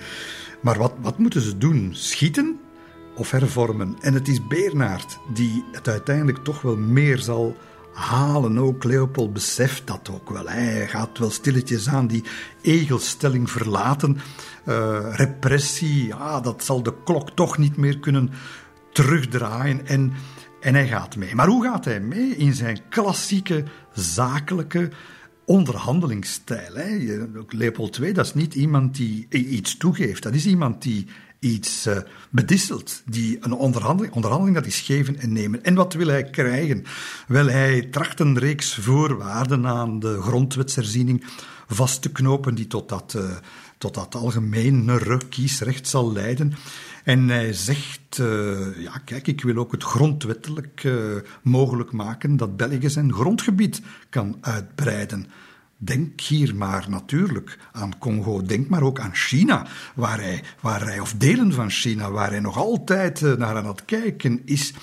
Maar wat, wat moeten ze doen? Schieten of hervormen? En het is Bernard die het uiteindelijk toch wel meer zal halen. Ook Leopold beseft dat ook wel. Hij gaat wel stilletjes aan die egelstelling verlaten. Uh, repressie, ja, dat zal de klok toch niet meer kunnen terugdraaien. En, en hij gaat mee. Maar hoe gaat hij mee? In zijn klassieke zakelijke onderhandelingsstijl. Hè. Leopold II, dat is niet iemand die iets toegeeft. Dat is iemand die iets uh, bedisselt. Die een onderhandeling, onderhandeling, dat is geven en nemen. En wat wil hij krijgen? Wel, hij tracht een reeks voorwaarden aan de grondwetsherziening vast te knopen die tot dat, uh, tot dat algemene kiesrecht zal leiden. En hij zegt, uh, ja kijk, ik wil ook het grondwettelijk uh, mogelijk maken dat België zijn grondgebied kan uitbreiden. Denk hier maar natuurlijk aan Congo, denk maar ook aan China, waar hij, waar hij of delen van China, waar hij nog altijd uh, naar aan het kijken is.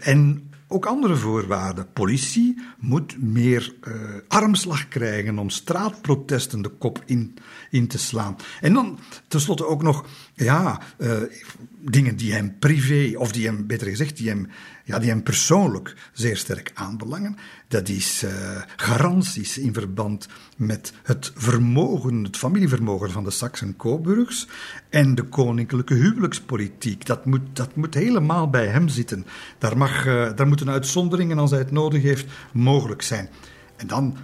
en ook andere voorwaarden. Politie moet meer uh, armslag krijgen om straatprotesten de kop in, in te slaan. En dan tenslotte ook nog ja, uh, dingen die hem privé, of die hem, beter gezegd, die hem, ja, die hem persoonlijk zeer sterk aanbelangen. Dat is uh, garanties in verband met het vermogen, het familievermogen van de Saxen-Coburgs en de koninklijke huwelijkspolitiek. Dat moet, dat moet helemaal bij hem zitten. Daar, mag, uh, daar moeten uitzonderingen, als hij het nodig heeft, mogelijk zijn. En dan,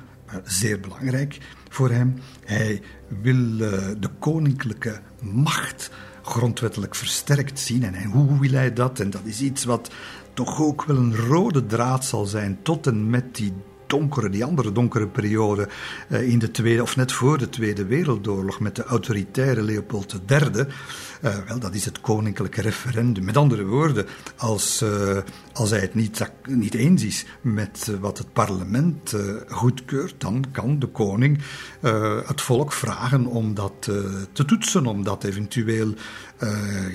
zeer belangrijk voor hem, hij wil de koninklijke macht grondwettelijk versterkt zien. En hoe wil hij dat? En dat is iets wat toch ook wel een rode draad zal zijn tot en met die donkere, die andere donkere periode uh, in de Tweede, of net voor de Tweede Wereldoorlog met de autoritaire Leopold III. Uh, wel, dat is het koninklijke referendum. Met andere woorden, als, uh, als hij het niet, niet eens is met wat het parlement goedkeurt, dan kan de koning het volk vragen om dat te toetsen, om dat eventueel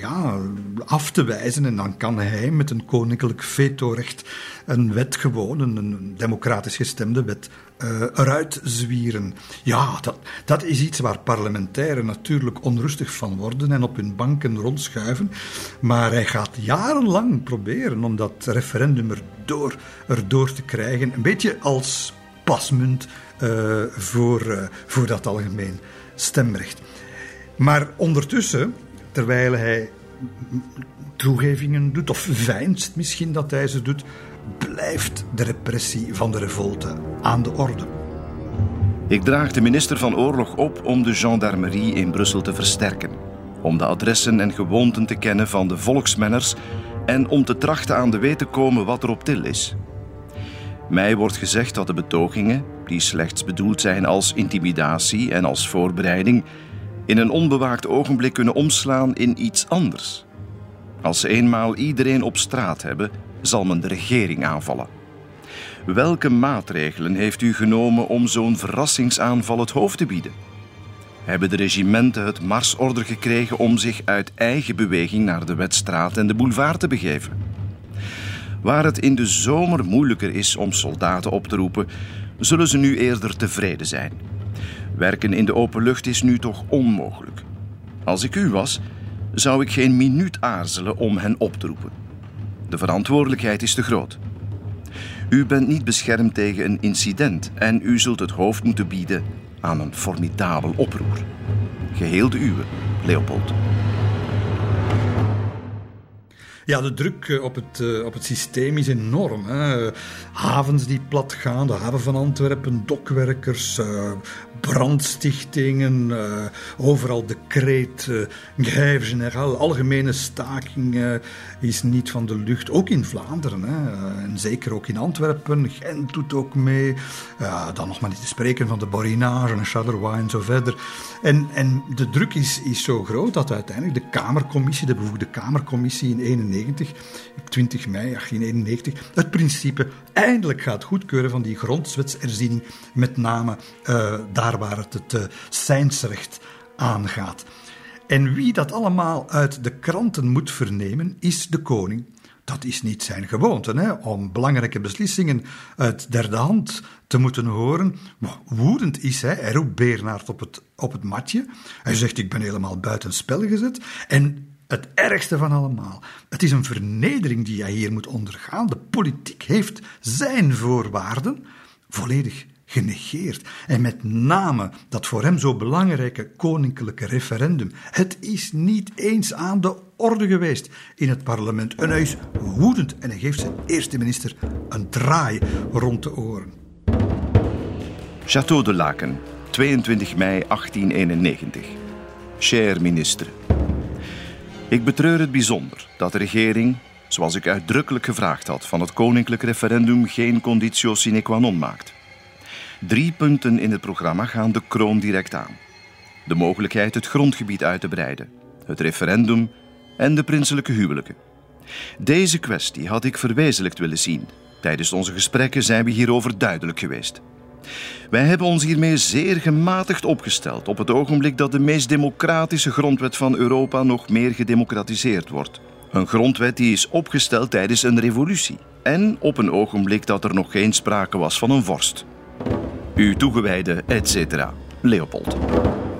ja, af te wijzen. En dan kan hij met een koninklijk vetorecht een wet gewoon, een, democratisch gestemde wet, uh, eruit zwieren. Ja, dat, dat is iets waar parlementairen natuurlijk onrustig van worden en op hun banken rondschuiven. Maar hij gaat jarenlang proberen om dat referendum erdoor, erdoor te krijgen. Een beetje als pasmunt uh, voor, uh, voor dat algemeen stemrecht. Maar ondertussen, terwijl hij toegevingen doet, of veinst misschien dat hij ze doet, blijft de repressie van de revolte aan de orde. Ik draag de minister van Oorlog op om de gendarmerie in Brussel te versterken, om de adressen en gewoonten te kennen van de volksmenners en om te trachten aan de weet te komen wat er op til is. Mij wordt gezegd dat de betogingen, die slechts bedoeld zijn als intimidatie en als voorbereiding, in een onbewaakt ogenblik kunnen omslaan in iets anders. Als ze eenmaal iedereen op straat hebben, zal men de regering aanvallen. Welke maatregelen heeft u genomen om zo'n verrassingsaanval het hoofd te bieden? Hebben de regimenten het marsorder gekregen om zich uit eigen beweging naar de Wetstraat en de boulevard te begeven? Waar het in de zomer moeilijker is om soldaten op te roepen, zullen ze nu eerder tevreden zijn. Werken in de open lucht is nu toch onmogelijk. Als ik u was, zou ik geen minuut aarzelen om hen op te roepen. De verantwoordelijkheid is te groot. U bent niet beschermd tegen een incident en u zult het hoofd moeten bieden aan een formidabel oproer. Geheel de uwe, Leopold. Ja, de druk eh, op het, uh, op het systeem is enorm. Hè. Havens die plat gaan, de haven van Antwerpen, dokwerkers, uh, brandstichtingen, overal decreet, uh, grève générale, algemene staking uh, is niet van de lucht. Ook in Vlaanderen, hè, en zeker ook in Antwerpen. Gent doet ook mee. dan nog maar niet te spreken van de Borinage en Charleroi en zo verder. En, en de druk is, is zo groot dat uiteindelijk de Kamercommissie, de bevoegde Kamercommissie in 91, 20 mei 1891, het principe eindelijk gaat goedkeuren van die grondwetsherziening, met name daar waar het het uh, zijnsrecht aangaat. En wie dat allemaal uit de kranten moet vernemen, is de koning. Dat is niet zijn gewoonte, hè, om belangrijke beslissingen uit derde hand te moeten horen. Woedend is hij, hij roept Bernard op het, op het matje. Hij zegt, ik ben helemaal buiten spel gezet. En het ergste van allemaal, het is een vernedering die hij hier moet ondergaan. De politiek heeft zijn voorwaarden volledig genegeerd. En met name dat voor hem zo belangrijke koninklijke referendum. Het is niet eens aan de orde geweest in het parlement. En hij is woedend en hij geeft zijn eerste minister een draai rond de oren. Château de Laken, 22 mei 1891. Cher minister. Ik betreur het bijzonder dat de regering, zoals ik uitdrukkelijk gevraagd had, van het koninklijk referendum geen conditio sine qua non maakt. Drie punten in het programma gaan de kroon direct aan. De mogelijkheid het grondgebied uit te breiden, het referendum en de prinselijke huwelijken. Deze kwestie had ik verwezenlijkt willen zien. Tijdens onze gesprekken zijn we hierover duidelijk geweest. Wij hebben ons hiermee zeer gematigd opgesteld op het ogenblik dat de meest democratische grondwet van Europa nog meer gedemocratiseerd wordt. Een grondwet die is opgesteld tijdens een revolutie en op een ogenblik dat er nog geen sprake was van een vorst. Uw toegewijde, etc. Leopold.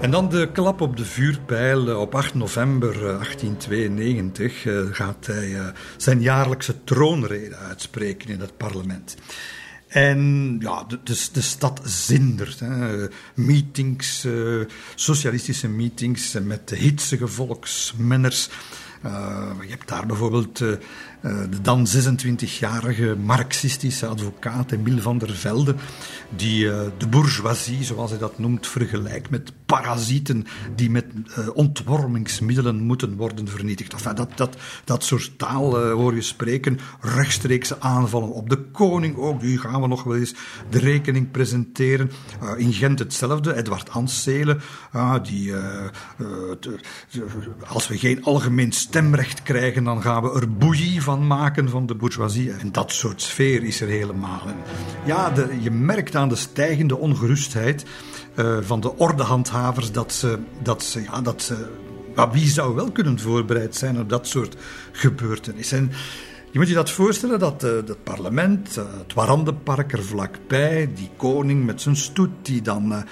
En dan de klap op de vuurpijl. Op 8 november 1892 eh, gaat hij eh, zijn jaarlijkse troonrede uitspreken in het parlement. En ja, de, de, stad zindert. Hè. Meetings, socialistische meetings met hitsige volksmenners. Je hebt daar bijvoorbeeld de dan 26-jarige marxistische advocaat Emile van der Velde, die uh, de bourgeoisie, zoals hij dat noemt, vergelijkt met parasieten die met ontwormingsmiddelen moeten worden vernietigd. Enfin, dat, dat, dat soort taal hoor je spreken, rechtstreekse aanvallen op de koning ook, die gaan we nog wel eens de rekening presenteren. in Gent hetzelfde, Edward Anselen, die, als we geen algemeen stemrecht krijgen, dan gaan we er bouillie van maken van de bourgeoisie. En dat soort sfeer is er helemaal. Ja, je merkt aan de stijgende ongerustheid uh, van de ordehandhavers dat ze, dat ze, ja, dat maar wie zou wel kunnen voorbereid zijn op dat soort gebeurtenissen? En je moet je dat voorstellen dat het parlement, uh, het Warandenpark er vlakbij, die koning met zijn stoet, die dan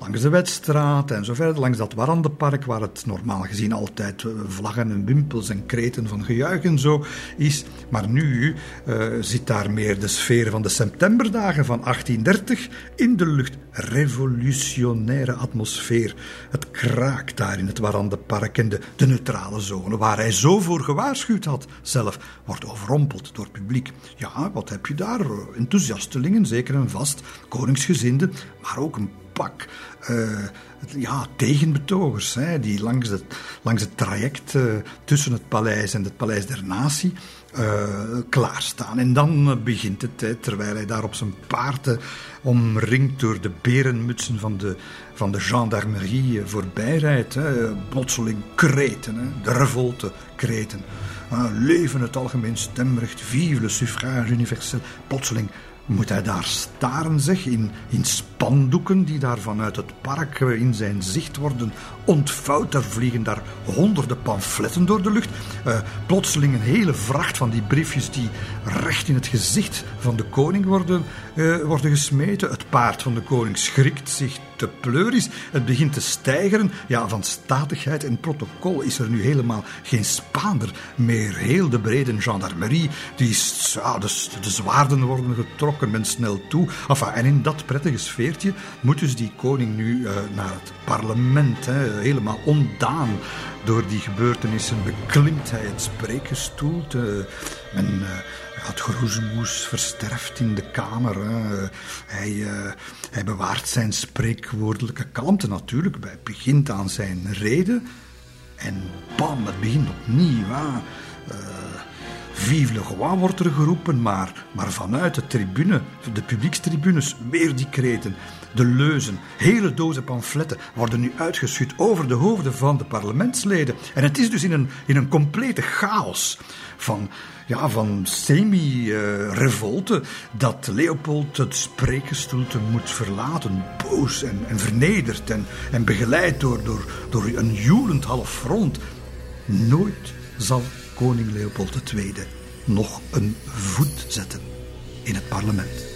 langs de Wetstraat en zo verder, langs dat Warandenpark, waar het normaal gezien altijd eh, vlaggen en wimpels en kreten van gejuich en zo is. Maar nu uh, zit daar meer de sfeer van de septemberdagen van 1830 in de lucht. Revolutionaire atmosfeer. Het kraakt daar in het Warandenpark en de, de neutrale zone, waar hij zo voor gewaarschuwd had, zelf, wordt overrompeld door het publiek. Ja, wat heb je daar? Enthousiastelingen, zeker en vast, koningsgezinden, maar ook een pak uh, ja, tegenbetogers hè, die langs het, langs het traject uh, tussen het paleis en het paleis der natie uh, klaarstaan. En dan begint het, hè, terwijl hij daar op zijn paard omringd door de berenmutsen van de, van de gendarmerie voorbijrijdt. Plotseling kreten, hè, de revolte kreten. leven het algemeen stemrecht, vive le suffrage universel. Plotseling moet hij daar staren, zeg, in, in spandoeken die daar vanuit het park eh, in zijn zicht worden ontvouwd. Er vliegen daar honderden pamfletten door de lucht. Uh, plotseling een hele vracht van die briefjes die recht in het gezicht van de koning worden, uh, worden gesmeten. Het paard van de koning schrikt zich te pleuris. Het begint te stijgeren. Ja, van statigheid en protocol is er nu helemaal geen Spaander meer. Heel de brede gendarmerie, die, ja, de, de zwaarden worden getrokken, men snel toe. Enfin, en in dat prettige sfeertje moet dus die koning nu uh, naar het parlement, hè, helemaal ondaan door die gebeurtenissen beklimt hij het spreekgestoelte. Men uh, het geroezemoes versterft in de kamer. Hij, uh, hij bewaart zijn spreekwoordelijke kalmte natuurlijk. Hij begint aan zijn reden. En bam, het begint opnieuw. Vive le roi wordt er geroepen, maar, maar vanuit de tribune, de publiekstribunes, weer die kreten. De leuzen, hele dozen pamfletten worden nu uitgeschud over de hoofden van de parlementsleden. En het is dus in een, in een complete chaos van, ja, van semi-revolte dat Leopold het spreekgestoelte moet verlaten. Boos en, en vernederd en, en begeleid door, door, door een joelend half front. Nooit zal koning Leopold II nog een voet zetten in het parlement.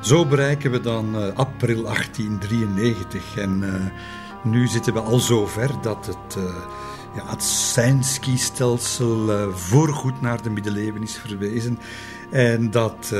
Zo bereiken we dan uh, april 1893 en uh, nu zitten we al zover dat het, uh, ja, het Seinski-stelsel voorgoed naar de middeleeuwen is verwezen en dat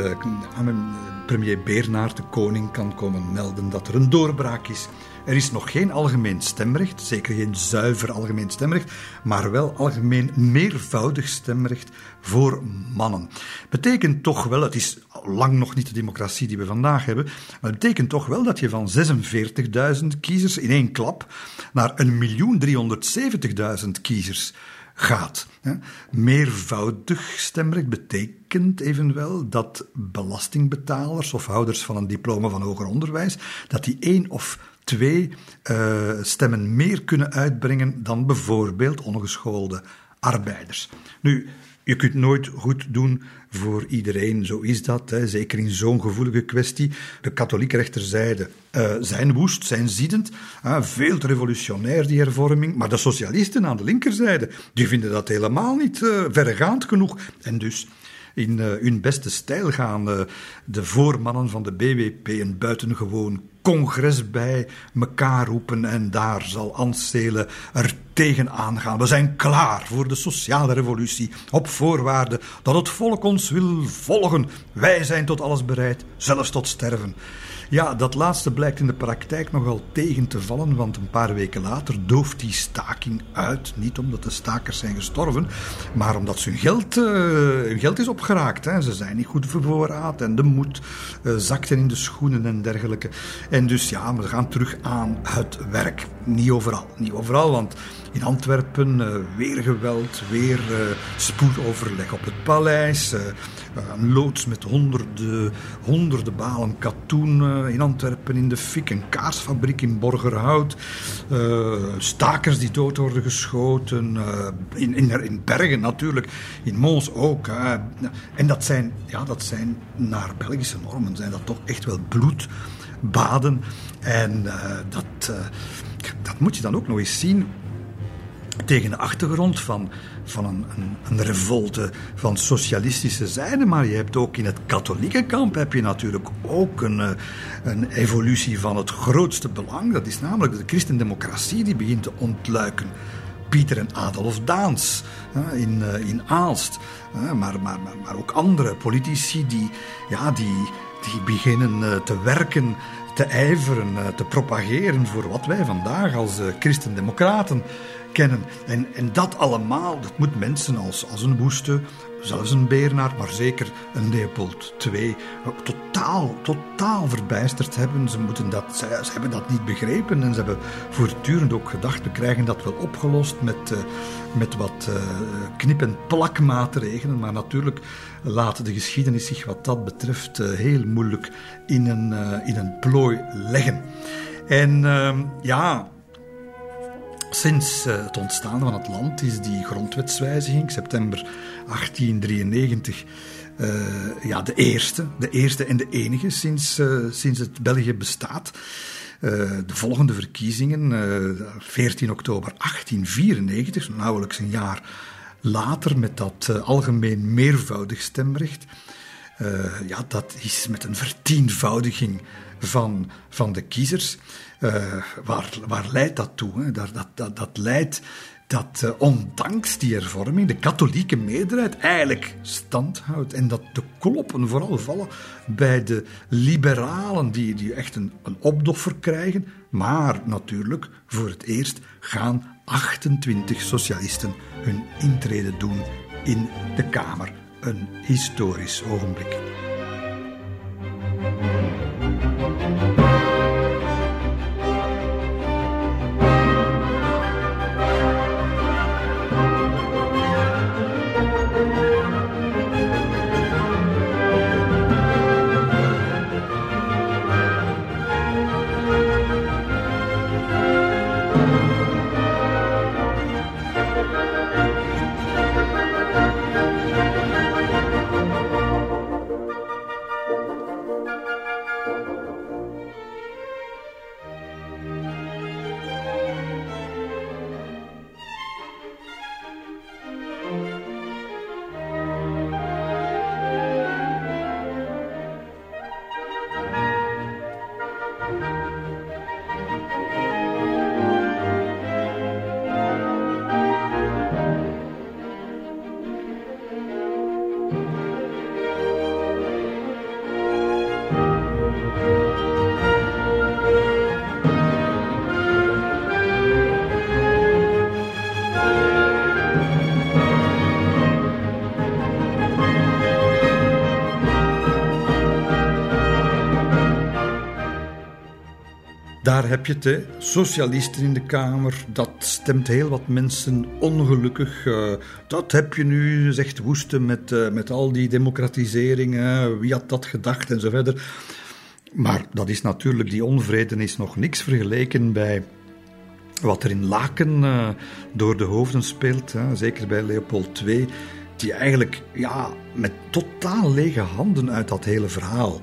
premier Bernard, de koning, kan komen melden dat er een doorbraak is. Er is nog geen algemeen stemrecht, zeker geen zuiver algemeen stemrecht, maar wel algemeen meervoudig stemrecht voor mannen. Betekent toch wel, het is lang nog niet de democratie die we vandaag hebben, maar het betekent toch wel dat je van 46.000 kiezers in één klap naar 1.370.000 kiezers gaat. Meervoudig stemrecht betekent evenwel dat belastingbetalers of houders van een diploma van hoger onderwijs, dat die één of twee uh, stemmen meer kunnen uitbrengen dan bijvoorbeeld ongeschoolde arbeiders. Nu, je kunt nooit goed doen voor iedereen, zo is dat, hè, zeker in zo'n gevoelige kwestie. De katholieke rechterzijde uh, zijn woest, zijn ziedend, veel te revolutionair die hervorming, maar de socialisten aan de linkerzijde, die vinden dat helemaal niet uh, verregaand genoeg. En dus in uh, hun beste stijl gaan de voormannen van de BWP een buitengewoon congres bij elkaar roepen en daar zal Anselen er tegenaan gaan. We zijn klaar voor de sociale revolutie op voorwaarde dat het volk ons wil volgen. Wij zijn tot alles bereid, zelfs tot sterven. Ja, dat laatste blijkt in de praktijk nogal tegen te vallen, want een paar weken later dooft die staking uit. Niet omdat de stakers zijn gestorven, maar omdat hun geld, uh, hun geld is opgeraakt. Hè. Ze zijn niet goed vervoorraad en de moed uh, zakte in de schoenen en dergelijke. En dus ja, we gaan terug aan het werk. Niet overal, niet overal, want in Antwerpen uh, weer geweld, weer spoedoverleg op het paleis. Een loods met honderden, honderden balen katoen in Antwerpen in de fik, een kaarsfabriek in Borgerhout, uh, stakers die dood worden geschoten, uh, in, in, in, Bergen natuurlijk, in Mons ook. En dat zijn, ja, dat zijn naar Belgische normen, zijn dat toch echt wel bloedbaden. En dat, dat moet je dan ook nog eens zien tegen de achtergrond van, van een, een, een, revolte van socialistische zijde. Maar je hebt ook in het katholieke kamp heb je natuurlijk ook een, eh, een evolutie van het grootste belang. Dat is namelijk de christendemocratie die begint te ontluiken. Pieter en Adolf Daans in, eh, in Aalst. Maar, maar, maar, maar ook andere politici die, ja, die, die beginnen eh, te werken te ijveren, te propageren voor wat wij vandaag als christendemocraten En, en dat allemaal, dat moet mensen als, als een Woeste, zelfs een Bernard, maar zeker een Leopold II, totaal, totaal verbijsterd hebben. Ze, moeten dat, ze, hebben dat niet begrepen en ze hebben voortdurend ook gedacht, we krijgen dat wel opgelost met, uh, met wat uh, knip- en plakmaatregelen. Maar natuurlijk laat de geschiedenis zich wat dat betreft uh, heel moeilijk in een, in een plooi leggen. En ehm, ja, Sinds uh, het ontstaan van het land is die grondwetswijziging, september 1893, uh, eh, ja, de eerste, de eerste en de enige sinds, uh, sinds het België bestaat. de volgende verkiezingen, 14 oktober 1894, nauwelijks een jaar later, met dat algemeen meervoudig stemrecht. ja, dat is met een vertienvoudiging van, van de kiezers. Uh, waar, waar leidt dat toe? Hè? Dat, dat, dat, dat leidt dat uh, ondanks die hervorming de katholieke meerderheid eigenlijk stand houdt. En dat de kloppen vooral vallen bij de liberalen, die, die echt een, een opdoffer krijgen. Maar natuurlijk, voor het eerst gaan 28 socialisten hun intrede doen in de Kamer. Een historisch ogenblik. Daar heb je het, socialisten in de Kamer. Dat stemt heel wat mensen ongelukkig. Uh, dat heb je nu, zegt Woeste, met, uh, met al die democratiseringen. Wie had dat gedacht en zo verder. Maar dat is natuurlijk, die onvrede is nog niks vergeleken bij wat er in Laken uh, door de hoofden speelt. Hè. Zeker bij Leopold II die eigenlijk ja, met totaal lege handen uit dat hele verhaal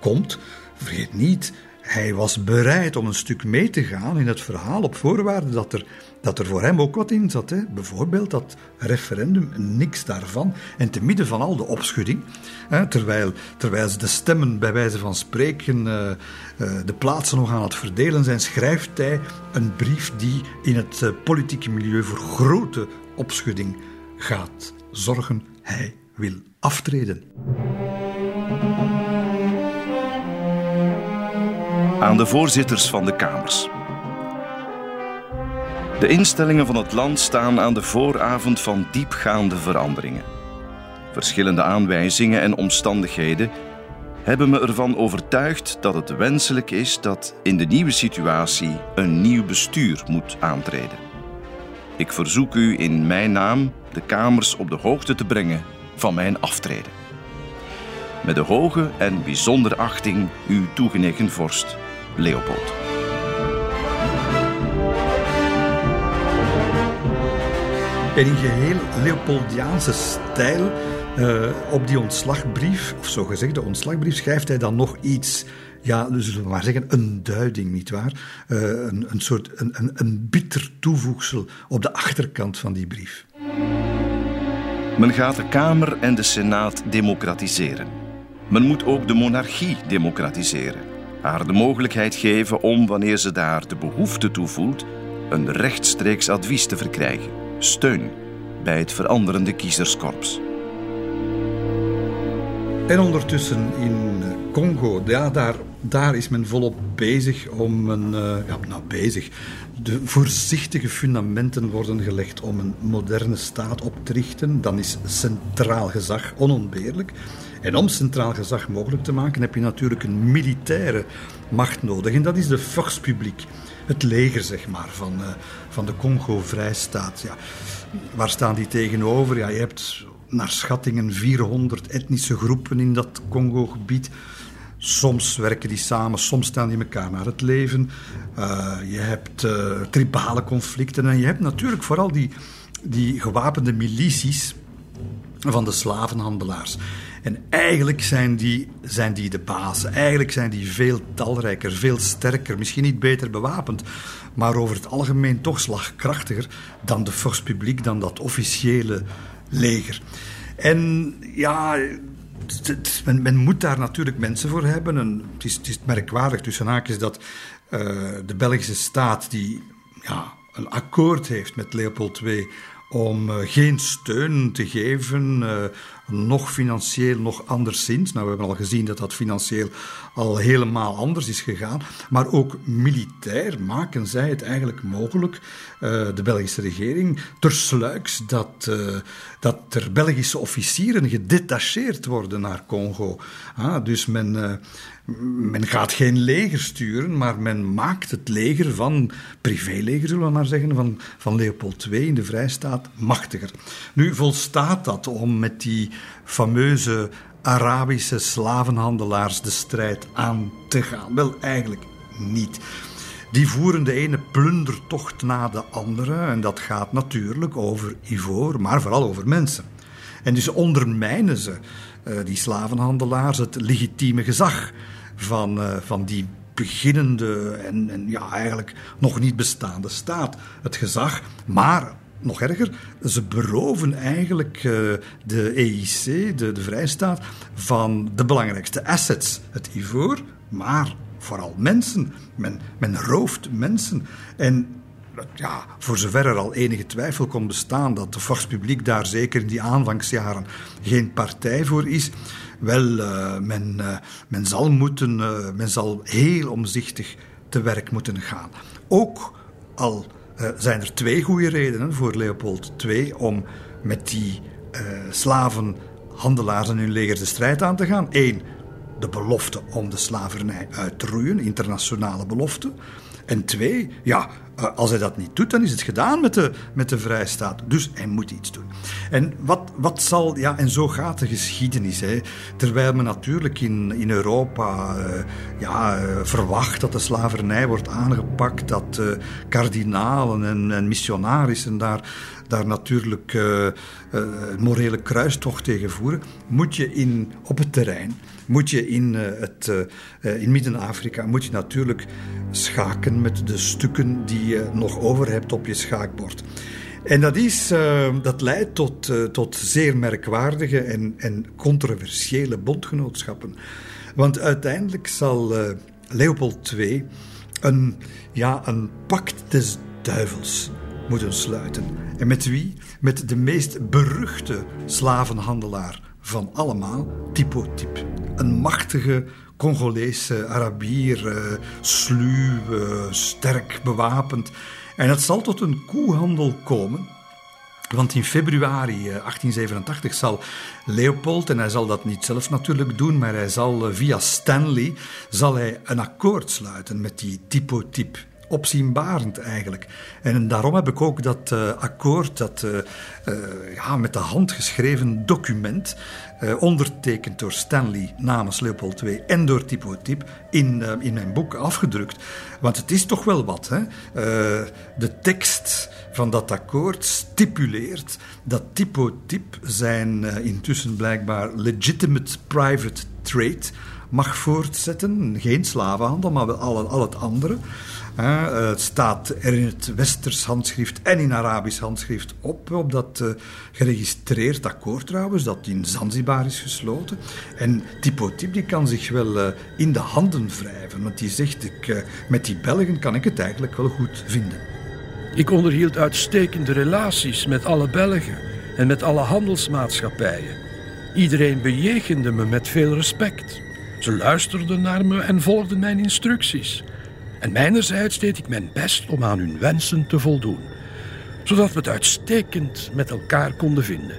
komt. Vergeet niet, hij was bereid om een stuk mee te gaan in het verhaal op voorwaarde dat er, dat er voor hem ook wat in zat. Hè. Bijvoorbeeld dat referendum, niks daarvan. En te midden van al de opschudding, hè, terwijl, terwijl de stemmen bij wijze van spreken uh, uh, de plaatsen nog aan het verdelen zijn, schrijft hij een brief die in het uh, politieke milieu voor grote opschudding gaat zorgen. Hij wil aftreden. Aan de voorzitters van de Kamers. De instellingen van het land staan aan de vooravond van diepgaande veranderingen. Verschillende aanwijzingen en omstandigheden hebben me ervan overtuigd dat het wenselijk is dat in de nieuwe situatie een nieuw bestuur moet aantreden. Ik verzoek u in mijn naam de Kamers op de hoogte te brengen van mijn aftreden. Met de hoge en bijzondere achting uw toegenegen vorst Leopold. En in geheel Leopoldiaanse stijl uh, op die ontslagbrief, of zo gezegd, de ontslagbrief, schrijft hij dan nog iets. Ja, dus zullen we maar zeggen, een duiding, nietwaar? Uh, een, een soort een, een, een bitter toevoegsel op de achterkant van die brief. Men gaat de Kamer en de Senaat democratiseren. Men moet ook de monarchie democratiseren haar de mogelijkheid geven om, wanneer ze daar de behoefte toe voelt, een rechtstreeks advies te verkrijgen, steun bij het veranderende kiezerskorps. En ondertussen in Congo, ja, daar, daar is men volop bezig om een. Uh, ja, nou, bezig. De voorzichtige fundamenten worden gelegd om een moderne staat op te richten. Dan is centraal gezag onontbeerlijk. En om centraal gezag mogelijk te maken heb je natuurlijk een militaire macht nodig. En dat is de force het leger zeg maar, van, uh, van de Congo-vrijstaat. Ja. Waar staan die tegenover? Ja, je hebt naar schattingen 400 etnische groepen in dat Congo-gebied. Soms werken die samen, soms staan die elkaar naar het leven. Uh, je hebt uh, tribale conflicten en je hebt natuurlijk vooral die, die gewapende milities van de slavenhandelaars. En eigenlijk zijn die, zijn die de bazen. Eigenlijk zijn die veel talrijker, veel sterker, misschien niet beter bewapend, maar over het algemeen toch slagkrachtiger dan de force publiek, dan dat officiële leger. En ja, men, men, moet daar natuurlijk mensen voor hebben. En het, is, het is merkwaardig tussen haakjes dat uh, de Belgische staat, die ja, een akkoord heeft met Leopold II om uh, geen steun te geven, uh, nog financieel, nog anderszins. Nou, we hebben al gezien dat dat financieel al helemaal anders is gegaan. Maar ook militair maken zij het eigenlijk mogelijk, uh, de Belgische regering, tersluiks dat, dat er Belgische officieren gedetacheerd worden naar Congo. Ah, dus men men gaat geen leger sturen, maar men maakt het leger van, privéleger zullen we maar zeggen, van, van Leopold II in de Vrijstaat machtiger. Nu volstaat dat om met die fameuze Arabische slavenhandelaars de strijd aan te gaan? Wel, eigenlijk niet. Die voeren de ene plundertocht na de andere en dat gaat natuurlijk over ivoor, maar vooral over mensen. En dus ondermijnen ze, uh, die slavenhandelaars, het legitieme gezag van, uh, van die beginnende en, en, ja, eigenlijk nog niet bestaande staat. Het gezag, maar nog erger, ze beroven eigenlijk uh, de EIC, de, Vrijstaat, van de belangrijkste assets. Het ivoor, maar vooral mensen. Men, men rooft mensen. En ja, voor zover er al enige twijfel kon bestaan dat de Force Publiek daar zeker in die aanvangsjaren geen partij voor is, wel, uh, men, uh, men, zal moeten, uh, men zal heel omzichtig te werk moeten gaan. Ook al zijn er twee goede redenen voor Leopold II om met die slavenhandelaars en hun leger de strijd aan te gaan. Eén, de belofte om de slavernij uit te roeien, internationale belofte. En twee, ja, eh, als hij dat niet doet, dan is het gedaan met de, met de vrijstaat. Dus hij moet iets doen. En wat, wat zal, ja, en zo gaat de geschiedenis. Hè. Terwijl men natuurlijk in, in Europa uh, ja, uh, verwacht dat de slavernij wordt aangepakt, dat kardinalen en, en missionarissen daar daar natuurlijk morele kruistocht tegen voeren, moet je in, op het terrein, moet je in, uh, het, in Midden-Afrika, moet je natuurlijk schaken met de stukken die je nog over hebt op je schaakbord. En dat, is, dat leidt tot, tot zeer merkwaardige en, en controversiële bondgenootschappen. Want uiteindelijk zal Leopold II een, ja, een pact des duivels moeten sluiten. En met wie? Met de meest beruchte slavenhandelaar van allemaal, Tipo Tip. Een machtige Congolese Arabier, uh, sluw, uh, sterk bewapend. En het zal tot een koehandel komen. Want in februari 1887 eh, zal Leopold, en hij zal dat niet zelf natuurlijk doen, maar hij zal via Stanley zal hij een akkoord sluiten met die Tipo Tip opzienbarend eigenlijk. En daarom heb ik ook dat uh, akkoord, dat uh, uh, ja, met de hand geschreven document, ondertekend door Stanley namens Leopold II en door Tipo Tip, in, in mijn boek afgedrukt. Want het is toch wel wat. Hè? de tekst van dat akkoord stipuleert dat Tipo Tip zijn intussen blijkbaar legitimate private trade mag voortzetten. Geen slavenhandel, maar wel al, al het andere. Het staat er in het Westers handschrift en in Arabisch handschrift op, op dat uh, geregistreerd akkoord trouwens, dat in Zanzibar is gesloten. En Tipo Tip die kan zich wel uh, in de handen wrijven, want die zegt, ik, met die Belgen kan ik het eigenlijk wel goed vinden. Ik onderhield uitstekende relaties met alle Belgen en met alle handelsmaatschappijen. Iedereen bejegende me met veel respect. Ze luisterden naar me en volgden mijn instructies. En mijnerzijds deed ik mijn best om aan hun wensen te voldoen, zodat we het uitstekend met elkaar konden vinden.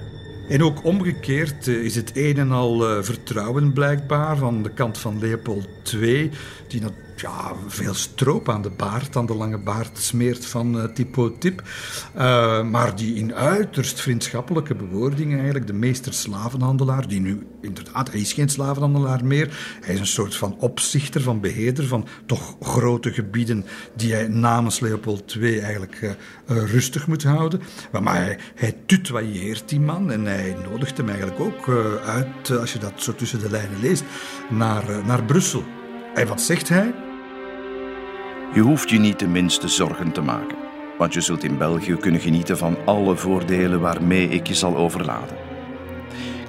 En ook omgekeerd eh, is het een en al eh, vertrouwen blijkbaar van de kant van Leopold II, die ja, veel stroop aan de baard, aan de lange baard smeert van uh, Tipo Tip. Uh, maar die in uiterst vriendschappelijke bewoordingen eigenlijk de meester slavenhandelaar, die nu inderdaad, hij is geen slavenhandelaar meer, hij is een soort van opzichter, van beheerder van toch grote gebieden die hij namens Leopold II eigenlijk uh, rustig moet houden. Maar, maar hij, hij die man en hij nodigt hem eigenlijk ook uit, als je dat zo tussen de lijnen leest, naar, naar Brussel. En wat zegt hij? Je hoeft je niet de minste zorgen te maken, want je zult in België kunnen genieten van alle voordelen waarmee ik je zal overladen.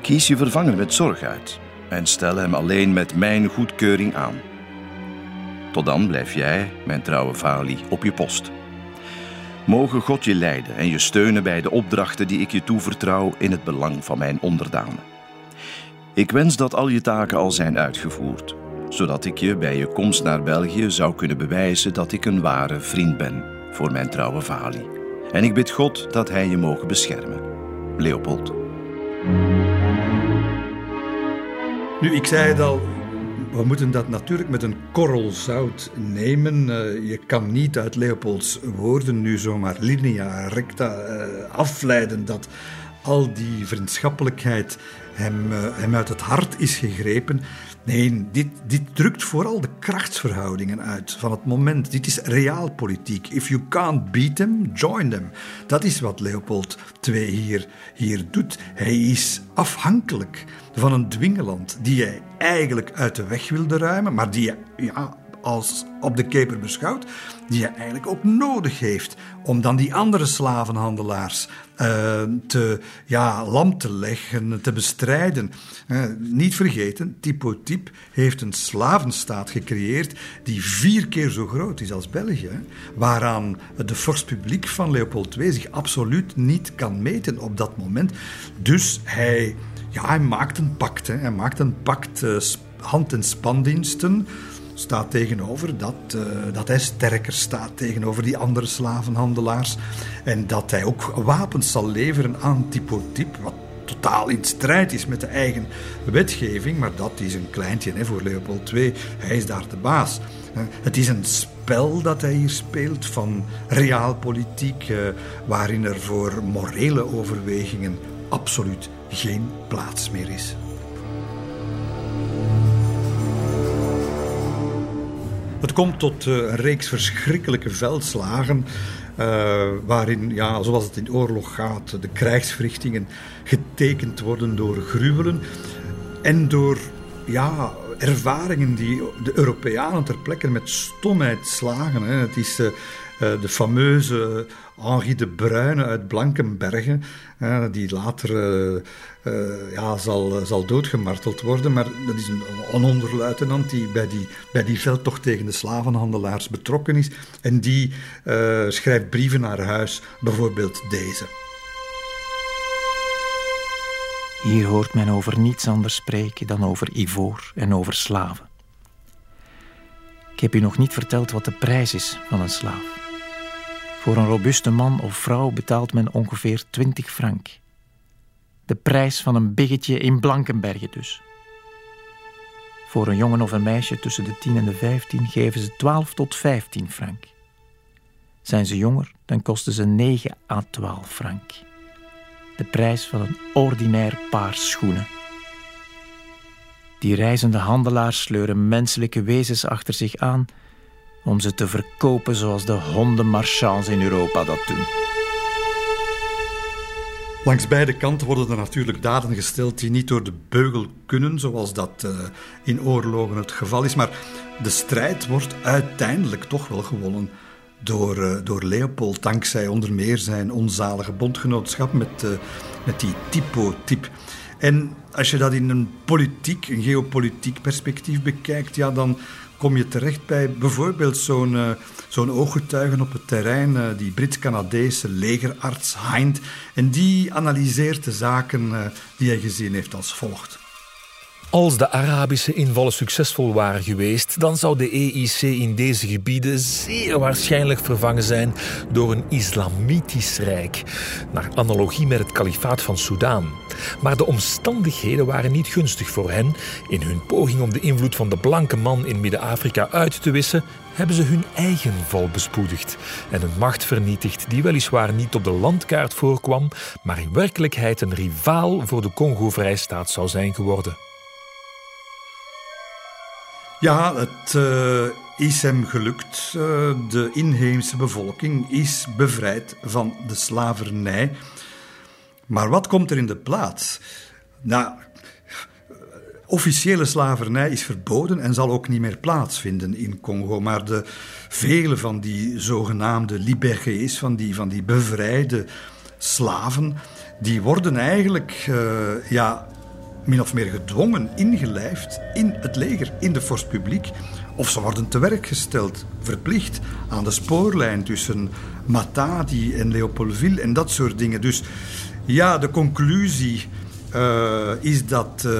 Kies je vervanger met zorg uit en stel hem alleen met mijn goedkeuring aan. Tot dan blijf jij, mijn trouwe Vali, op je post. Mogen God je leiden en je steunen bij de opdrachten die ik je toevertrouw in het belang van mijn onderdanen. Ik wens dat al je taken al zijn uitgevoerd zodat ik je bij je komst naar België zou kunnen bewijzen dat ik een ware vriend ben voor mijn trouwe Vali. En ik bid God dat hij je mogen beschermen. Leopold. Nu, ik zei het al, we moeten dat natuurlijk met een korrel zout nemen. Uh, je kan niet uit Leopolds woorden nu zomaar linea recta uh, afleiden dat al die vriendschappelijkheid hem, uh, hem uit het hart is gegrepen. Nee, dit, dit drukt vooral de krachtsverhoudingen uit van het moment. Dit is realpolitiek. If you can't beat them, join them. Dat is wat Leopold II hier, hier doet. Hij is afhankelijk van een dwingeland die hij eigenlijk uit de weg wilde ruimen, maar die ja, als op de keper beschouwt, die hij eigenlijk ook nodig heeft om dan die andere slavenhandelaars uh, te, ja, lam te leggen, te bestrijden. Uh, niet vergeten, Tipo Tip heeft een slavenstaat gecreëerd die vier keer zo groot is als België, waaraan de force publiek van Leopold II zich absoluut niet kan meten op dat moment. Dus hij, ja, hij maakt een pact. Hè. Hij maakt een pact uh, hand- en spandiensten staat tegenover dat, uh, dat hij sterker staat tegenover die andere slavenhandelaars. En dat hij ook wapens zal leveren aan Tipo Tip, wat totaal in strijd is met de eigen wetgeving. Maar dat is een kleintje hè, voor Leopold II. Hij is daar de baas. Het is een spel dat hij hier speelt van realpolitiek, eh, waarin er voor morele overwegingen absoluut geen plaats meer is. Het komt tot eh, een reeks verschrikkelijke veldslagen. Uh, waarin, ja, zoals het in oorlog gaat, de krijgsverrichtingen getekend worden door gruwelen en door ja, ervaringen die de Europeanen ter plekke met stomheid slagen. Hè. Het is uh, de fameuze Henri de Bruyne uit Blankenbergen, die later uh, ja, zal, zal doodgemarteld worden. Maar dat is een, een onderluitenant die bij die, bij die veldtocht tegen de slavenhandelaars betrokken is. En die schrijft brieven naar huis, bijvoorbeeld deze. Hier hoort men over niets anders spreken dan over ivoor en over slaven. Ik heb u nog niet verteld wat de prijs is van een slaaf. Voor een robuuste man of vrouw betaalt men ongeveer 20 frank. De prijs van een biggetje in Blankenbergen dus. Voor een jongen of een meisje tussen de 10 en de 15 geven ze 12 tot 15 frank. Zijn ze jonger, dan kosten ze 9 à 12 frank de prijs van een ordinair paar schoenen. Die reizende handelaars sleuren menselijke wezens achter zich aan om ze te verkopen zoals de hondenmarchands in Europa dat doen. Langs beide kanten worden er natuurlijk daden gesteld die niet door de beugel kunnen, zoals dat uh, in oorlogen het geval is. Maar de strijd wordt uiteindelijk toch wel gewonnen door, uh, door Leopold, dankzij onder meer zijn onzalige bondgenootschap met, uh, met die typo-typ. En als je dat in een politiek, een geopolitiek perspectief bekijkt, ja, dan kom je terecht bij bijvoorbeeld zo'n uh, zo'n ooggetuige op het terrein, uh, die Brits-Canadese legerarts Hind. En die analyseert de zaken uh, die hij gezien heeft als volgt. Als de Arabische invallen succesvol waren geweest, dan zou de EIC in deze gebieden zeer waarschijnlijk vervangen zijn door een islamitisch rijk, naar analogie met het kalifaat van Soudaan. Maar de omstandigheden waren niet gunstig voor hen. In hun poging om de invloed van de blanke man in Midden-Afrika uit te wissen, hebben ze hun eigen val bespoedigd en een macht vernietigd die weliswaar niet op de landkaart voorkwam, maar in werkelijkheid een rivaal voor de Congo-vrijstaat zou zijn geworden. Ja, het uh, is hem gelukt. Uh, de inheemse bevolking is bevrijd van de slavernij. Maar wat komt er in de plaats? Nou, officiële slavernij is verboden en zal ook niet meer plaatsvinden in Congo. Maar de vele van die zogenaamde liberés, van die, van die bevrijde slaven, die worden eigenlijk uh, ja, min of meer gedwongen ingelijfd in het leger, in de force publiek. Of ze worden te werk gesteld, verplicht aan de spoorlijn tussen Matadi en Leopoldville en dat soort dingen. Dus ja, de conclusie uh, is dat, uh,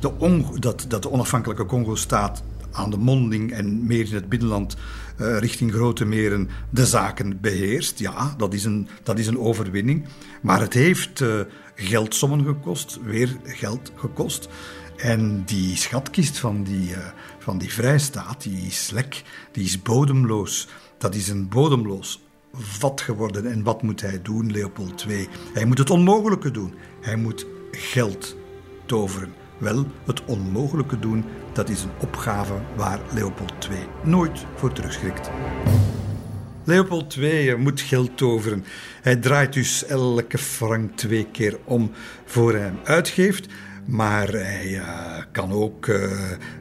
de dat, dat de onafhankelijke Congo-staat aan de monding en meer in het binnenland uh, richting grote meren de zaken beheerst. Ja, dat is een, dat is een overwinning. Maar het heeft geldsommen gekost, weer geld gekost. En die schatkist van die, uh, van die vrijstaat, die is lek, die is bodemloos. Dat is een bodemloos vat geworden. En wat moet hij doen, Leopold II? Hij moet het onmogelijke doen. Hij moet geld toveren. Wel, het onmogelijke doen, dat is een opgave waar Leopold II nooit voor terugschrikt. Leopold II moet geld toveren. Hij draait dus elke frank twee keer om voor hij hem uitgeeft. Maar hij uh, kan ook uh,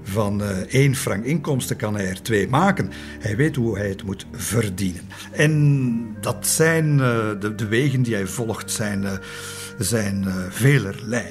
van uh, één frank inkomsten kan hij er twee maken. Hij weet hoe hij het moet verdienen. En dat zijn de, de, wegen die hij volgt, zijn zijn uh, velerlei.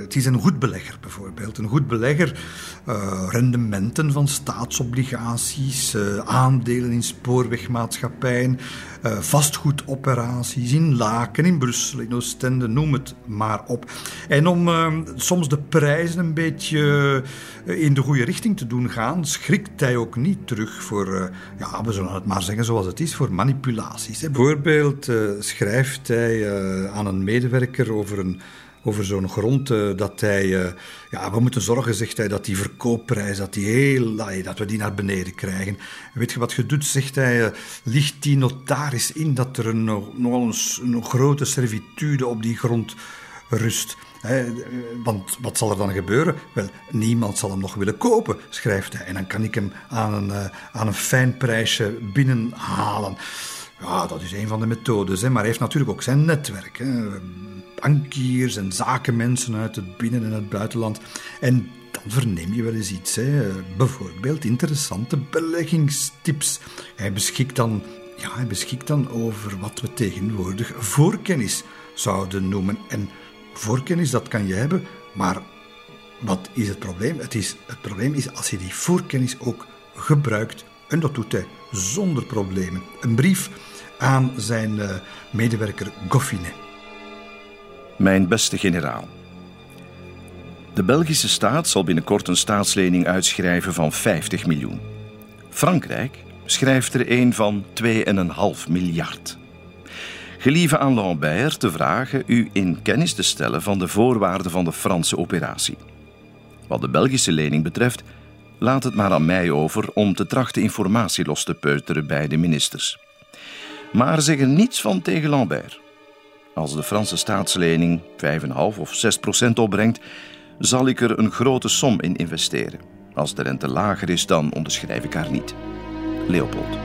Het is een goed belegger bijvoorbeeld. Een goed belegger, uh, rendementen van staatsobligaties, uh, aandelen in spoorwegmaatschappijen, vastgoedoperaties in Laken, in Brussel, in Oostende, noem het maar op. En om soms de prijzen een beetje in de goede richting te doen gaan, schrikt hij ook niet terug voor, ja, we zullen het maar zeggen zoals het is, voor manipulaties. Bijvoorbeeld schrijft hij aan een medewerker over een over zo'n grond, dat hij, ja, we moeten zorgen, zegt hij, dat die verkoopprijs, dat, die heel, dat we die naar beneden krijgen. weet je wat je doet, zegt hij, ligt die notaris in dat er een, nogal een, grote servitude op die grond rust. want wat zal er dan gebeuren? Wel, niemand zal hem nog willen kopen, schrijft hij. En dan kan ik hem aan een, aan een fijn prijsje binnenhalen. Ja, dat is een van de methodes. Hè. Maar hij heeft natuurlijk ook zijn netwerk. Hè. Bankiers en zakenmensen uit het binnen- en het buitenland. En dan verneem je wel eens iets. Hè. Bijvoorbeeld interessante beleggingstips. Hij beschikt dan, ja, hij beschikt dan over wat we tegenwoordig voorkennis zouden noemen. En voorkennis, dat kan je hebben, maar wat is het probleem? Het, is, het probleem is als je die voorkennis ook gebruikt, en dat doet hij zonder problemen. Een brief aan zijn uh, medewerker Goffinet. Mijn beste generaal. De Belgische staat zal binnenkort een staatslening uitschrijven van 50 miljoen. Frankrijk schrijft er een van 2,5 miljard. Gelieve aan Lambert te vragen u in kennis te stellen van de voorwaarden van de Franse operatie. Wat de Belgische lening betreft, laat het maar aan mij over om te trachten informatie los te peuteren bij de ministers. Maar zeg er niets van tegen Lambert. Als de Franse staatslening 5,5 of 6 procent opbrengt, zal ik er een grote som in investeren. Als de rente lager is, dan onderschrijf ik haar niet. Leopold.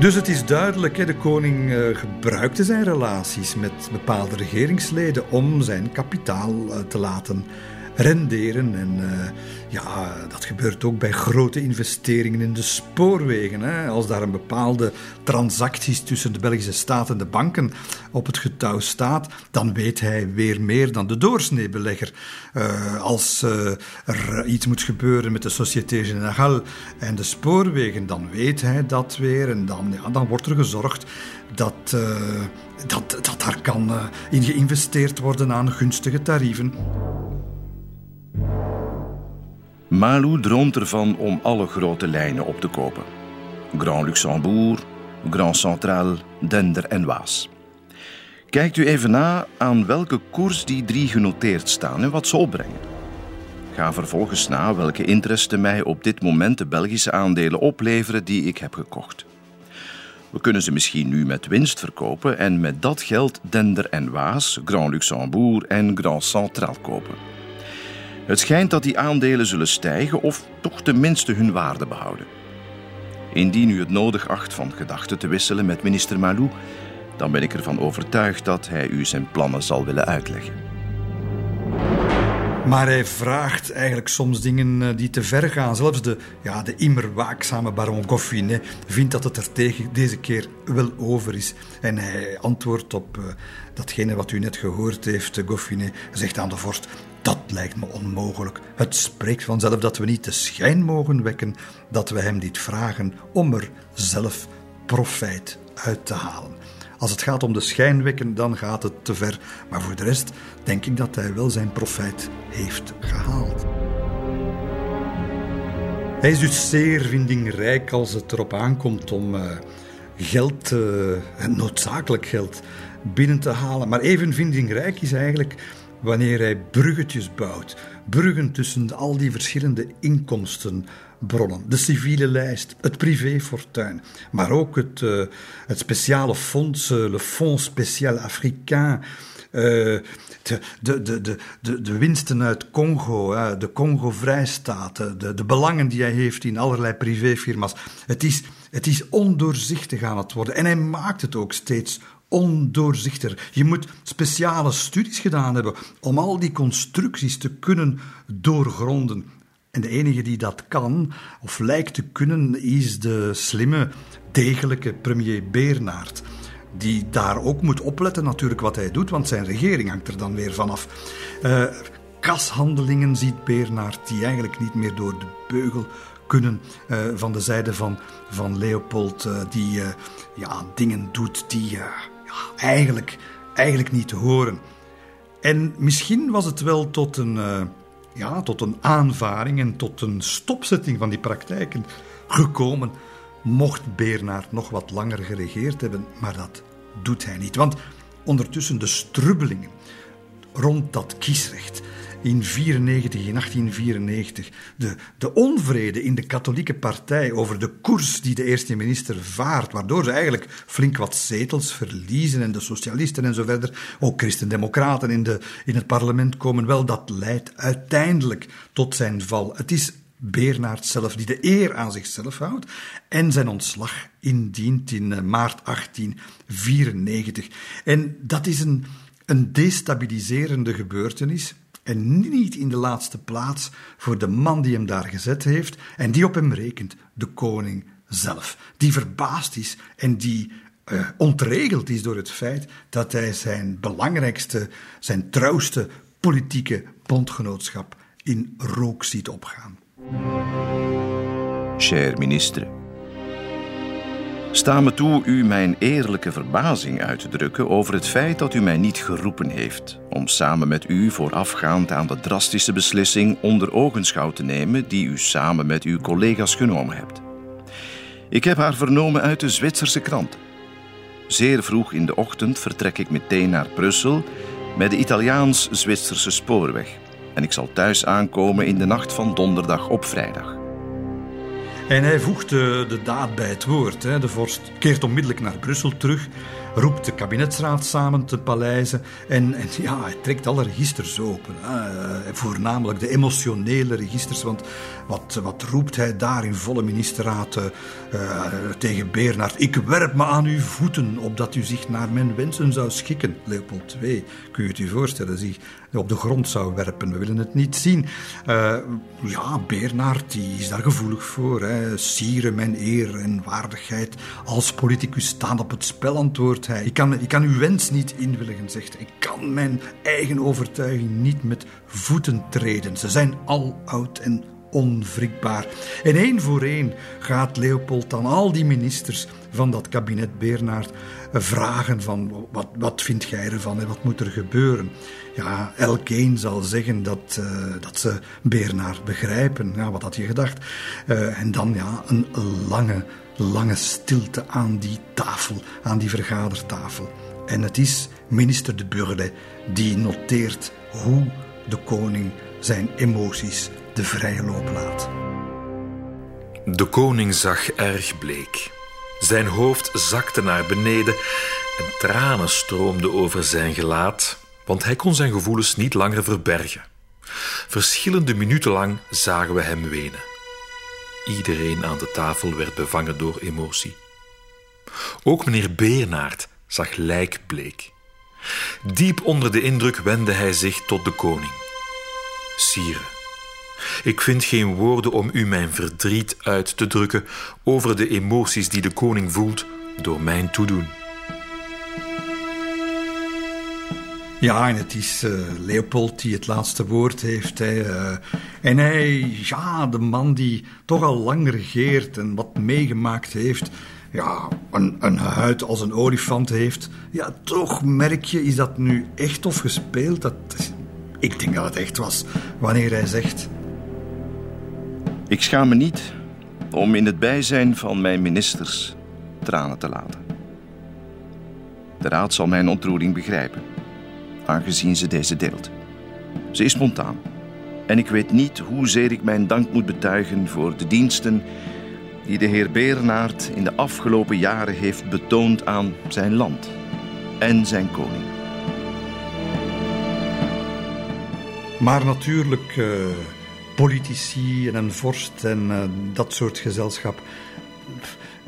Dus het is duidelijk, de koning uh, gebruikte zijn relaties met bepaalde regeringsleden om zijn kapitaal uh, te laten renderen. En uh, ja, dat gebeurt ook bij grote investeringen in de spoorwegen. Hè. Als daar een bepaalde transacties tussen de Belgische staat en de banken op het getouw staat, dan weet hij weer meer dan de doorsneebelegger. Uh, als uh, er iets moet gebeuren met de Société Générale en de spoorwegen, dan weet hij dat weer. En dan, ja, dan wordt er gezorgd dat, dat, dat daar kan in geïnvesteerd worden aan gunstige tarieven. Malou droomt ervan om alle grote lijnen op te kopen. Grand Luxembourg, Grand Central, Dender en Waas. Kijkt u even na aan welke koers die drie genoteerd staan en wat ze opbrengen. Ga vervolgens na welke interesten mij op dit moment de Belgische aandelen opleveren die ik heb gekocht. We kunnen ze misschien nu met winst verkopen en met dat geld Dender en Waas, Grand Luxembourg en Grand Central kopen. Het schijnt dat die aandelen zullen stijgen of toch tenminste hun waarde behouden. Indien u het nodig acht van gedachten te wisselen met minister Malou, dan ben ik ervan overtuigd dat hij u zijn plannen zal willen uitleggen. Maar hij vraagt eigenlijk soms dingen eh, die te ver gaan. Zelfs de, ja, de immer waakzame baron Goffin vindt dat het er tegen deze keer wel over is. En hij antwoordt op uh, datgene wat u net gehoord heeft, uh, Goffinet. zegt aan de vorst, dat lijkt me onmogelijk. Het spreekt vanzelf dat we niet de schijn mogen wekken dat we hem dit vragen om er zelf profijt uit te halen. Als het gaat om de schijn wekken, dan gaat het te ver. Maar voor de rest denk ik dat hij wel zijn profijt heeft gehaald. Hij is dus zeer vindingrijk als het erop aankomt om uh, geld, uh, noodzakelijk geld, binnen te halen. Maar even vindingrijk is eigenlijk wanneer hij bruggetjes bouwt. Bruggen tussen al die verschillende inkomstenbronnen. De civiele lijst, het privéfortuin, maar ook het, uh, het speciale fonds, uh, le Fonds Spécial Africain. Uh, de, de, de, de, de winsten uit Congo, de Congo-vrijstaten, de, de belangen die hij heeft in allerlei privéfirma's. Het is, het is ondoorzichtig aan het worden. En hij maakt het ook steeds ondoorzichtiger. Je moet speciale studies gedaan hebben om al die constructies te kunnen doorgronden. En de enige die dat kan, of lijkt te kunnen, is de slimme, degelijke premier Beernaert. Die daar ook moet opletten natuurlijk wat hij doet, want zijn regering hangt er dan weer vanaf. Uh, kashandelingen ziet Beernaert die eigenlijk niet meer door de beugel kunnen uh, van de zijde van, van Leopold, uh, die ja, dingen doet die eigenlijk, eigenlijk niet te horen. En misschien was het wel tot een, uh, ja, tot een aanvaring en tot een stopzetting van die praktijken gekomen, mocht Bernard nog wat langer geregeerd hebben, maar dat doet hij niet. Want ondertussen de strubbelingen rond dat kiesrecht in 94, in 1894, de, de onvrede in de katholieke partij over de koers die de eerste minister vaart, waardoor ze eigenlijk flink wat zetels verliezen en de socialisten en zo verder, ook christendemocraten in, de, in het parlement komen, wel, dat leidt uiteindelijk tot zijn val. Het is Bernard zelf die de eer aan zichzelf houdt en zijn ontslag indient in eh, maart 1894. En dat is een, een destabiliserende gebeurtenis en niet in de laatste plaats voor de man die hem daar gezet heeft en die op hem rekent, de koning zelf. Die verbaasd is en die uh, ontregeld is door het feit dat hij zijn belangrijkste, zijn trouwste politieke bondgenootschap in rook ziet opgaan. Cher ministre, sta me toe u mijn eerlijke verbazing uit te drukken over het feit dat u mij niet geroepen heeft om samen met u voorafgaand aan de drastische beslissing onder ogenschouw te nemen die u samen met uw collega's genomen hebt. Ik heb haar vernomen uit de Zwitserse krant. Zeer vroeg in de ochtend vertrek ik meteen naar Brussel met de Italiaans-Zwitserse spoorweg en ik zal thuis aankomen in de nacht van donderdag op vrijdag. En hij voegt de, daad bij het woord. De vorst keert onmiddellijk naar Brussel terug roept de kabinetsraad samen te paleizen en, ja, hij trekt alle registers open. Hè. Voornamelijk de emotionele registers, want wat, wat roept hij daar in volle ministerraad uh, tegen Bernard? Ik werp me aan uw voeten, opdat u zich naar mijn wensen zou schikken. Leopold II, kun je het u voorstellen, zich op de grond zou werpen. We willen het niet zien. Uh, ja, Bernard die is daar gevoelig voor. Hè. Sieren, mijn eer en waardigheid als politicus staan op het spel, antwoord hij. Ik kan, ik kan uw wens niet inwilligen, zegt hij. Ik kan mijn eigen overtuiging niet met voeten treden. Ze zijn al oud en onwrikbaar. En één voor één gaat Leopold dan al die ministers van dat kabinet Bernard vragen van wat, wat vind jij ervan en wat moet er gebeuren. Ja, elkeen zal zeggen dat, uh, dat ze Bernard begrijpen. Ja, wat had je gedacht? Uh, en dan ja, een lange lange stilte aan die tafel, aan die vergadertafel. En het is minister de Burle die noteert hoe de koning zijn emoties de vrije loop laat. De koning zag erg bleek. Zijn hoofd zakte naar beneden en tranen stroomden over zijn gelaat, want hij kon zijn gevoelens niet langer verbergen. Verschillende minuten lang zagen we hem wenen. Iedereen aan de tafel werd bevangen door emotie. Ook meneer Beenaert zag lijkbleek. Diep onder de indruk wendde hij zich tot de koning. Sire, ik vind geen woorden om u mijn verdriet uit te drukken over de emoties die de koning voelt door mijn toedoen. Ja, en het is uh, Leopold die het laatste woord heeft. Hè. Uh, en hij, ja, de man die toch al lang regeert en wat meegemaakt heeft. Ja, een, een huid als een olifant heeft. Ja, toch merk je, is dat nu echt of gespeeld? Dat, ik denk dat het echt was, wanneer hij zegt... Ik schaam me niet om in het bijzijn van mijn ministers tranen te laten. De raad zal mijn ontroering begrijpen aangezien ze deze deelt. Ze is spontaan en ik weet niet hoezeer ik mijn dank moet betuigen voor de diensten die de heer Berenaert in de afgelopen jaren heeft betoond aan zijn land en zijn koning. Maar natuurlijk, uh, politici en een vorst en uh, dat soort gezelschap,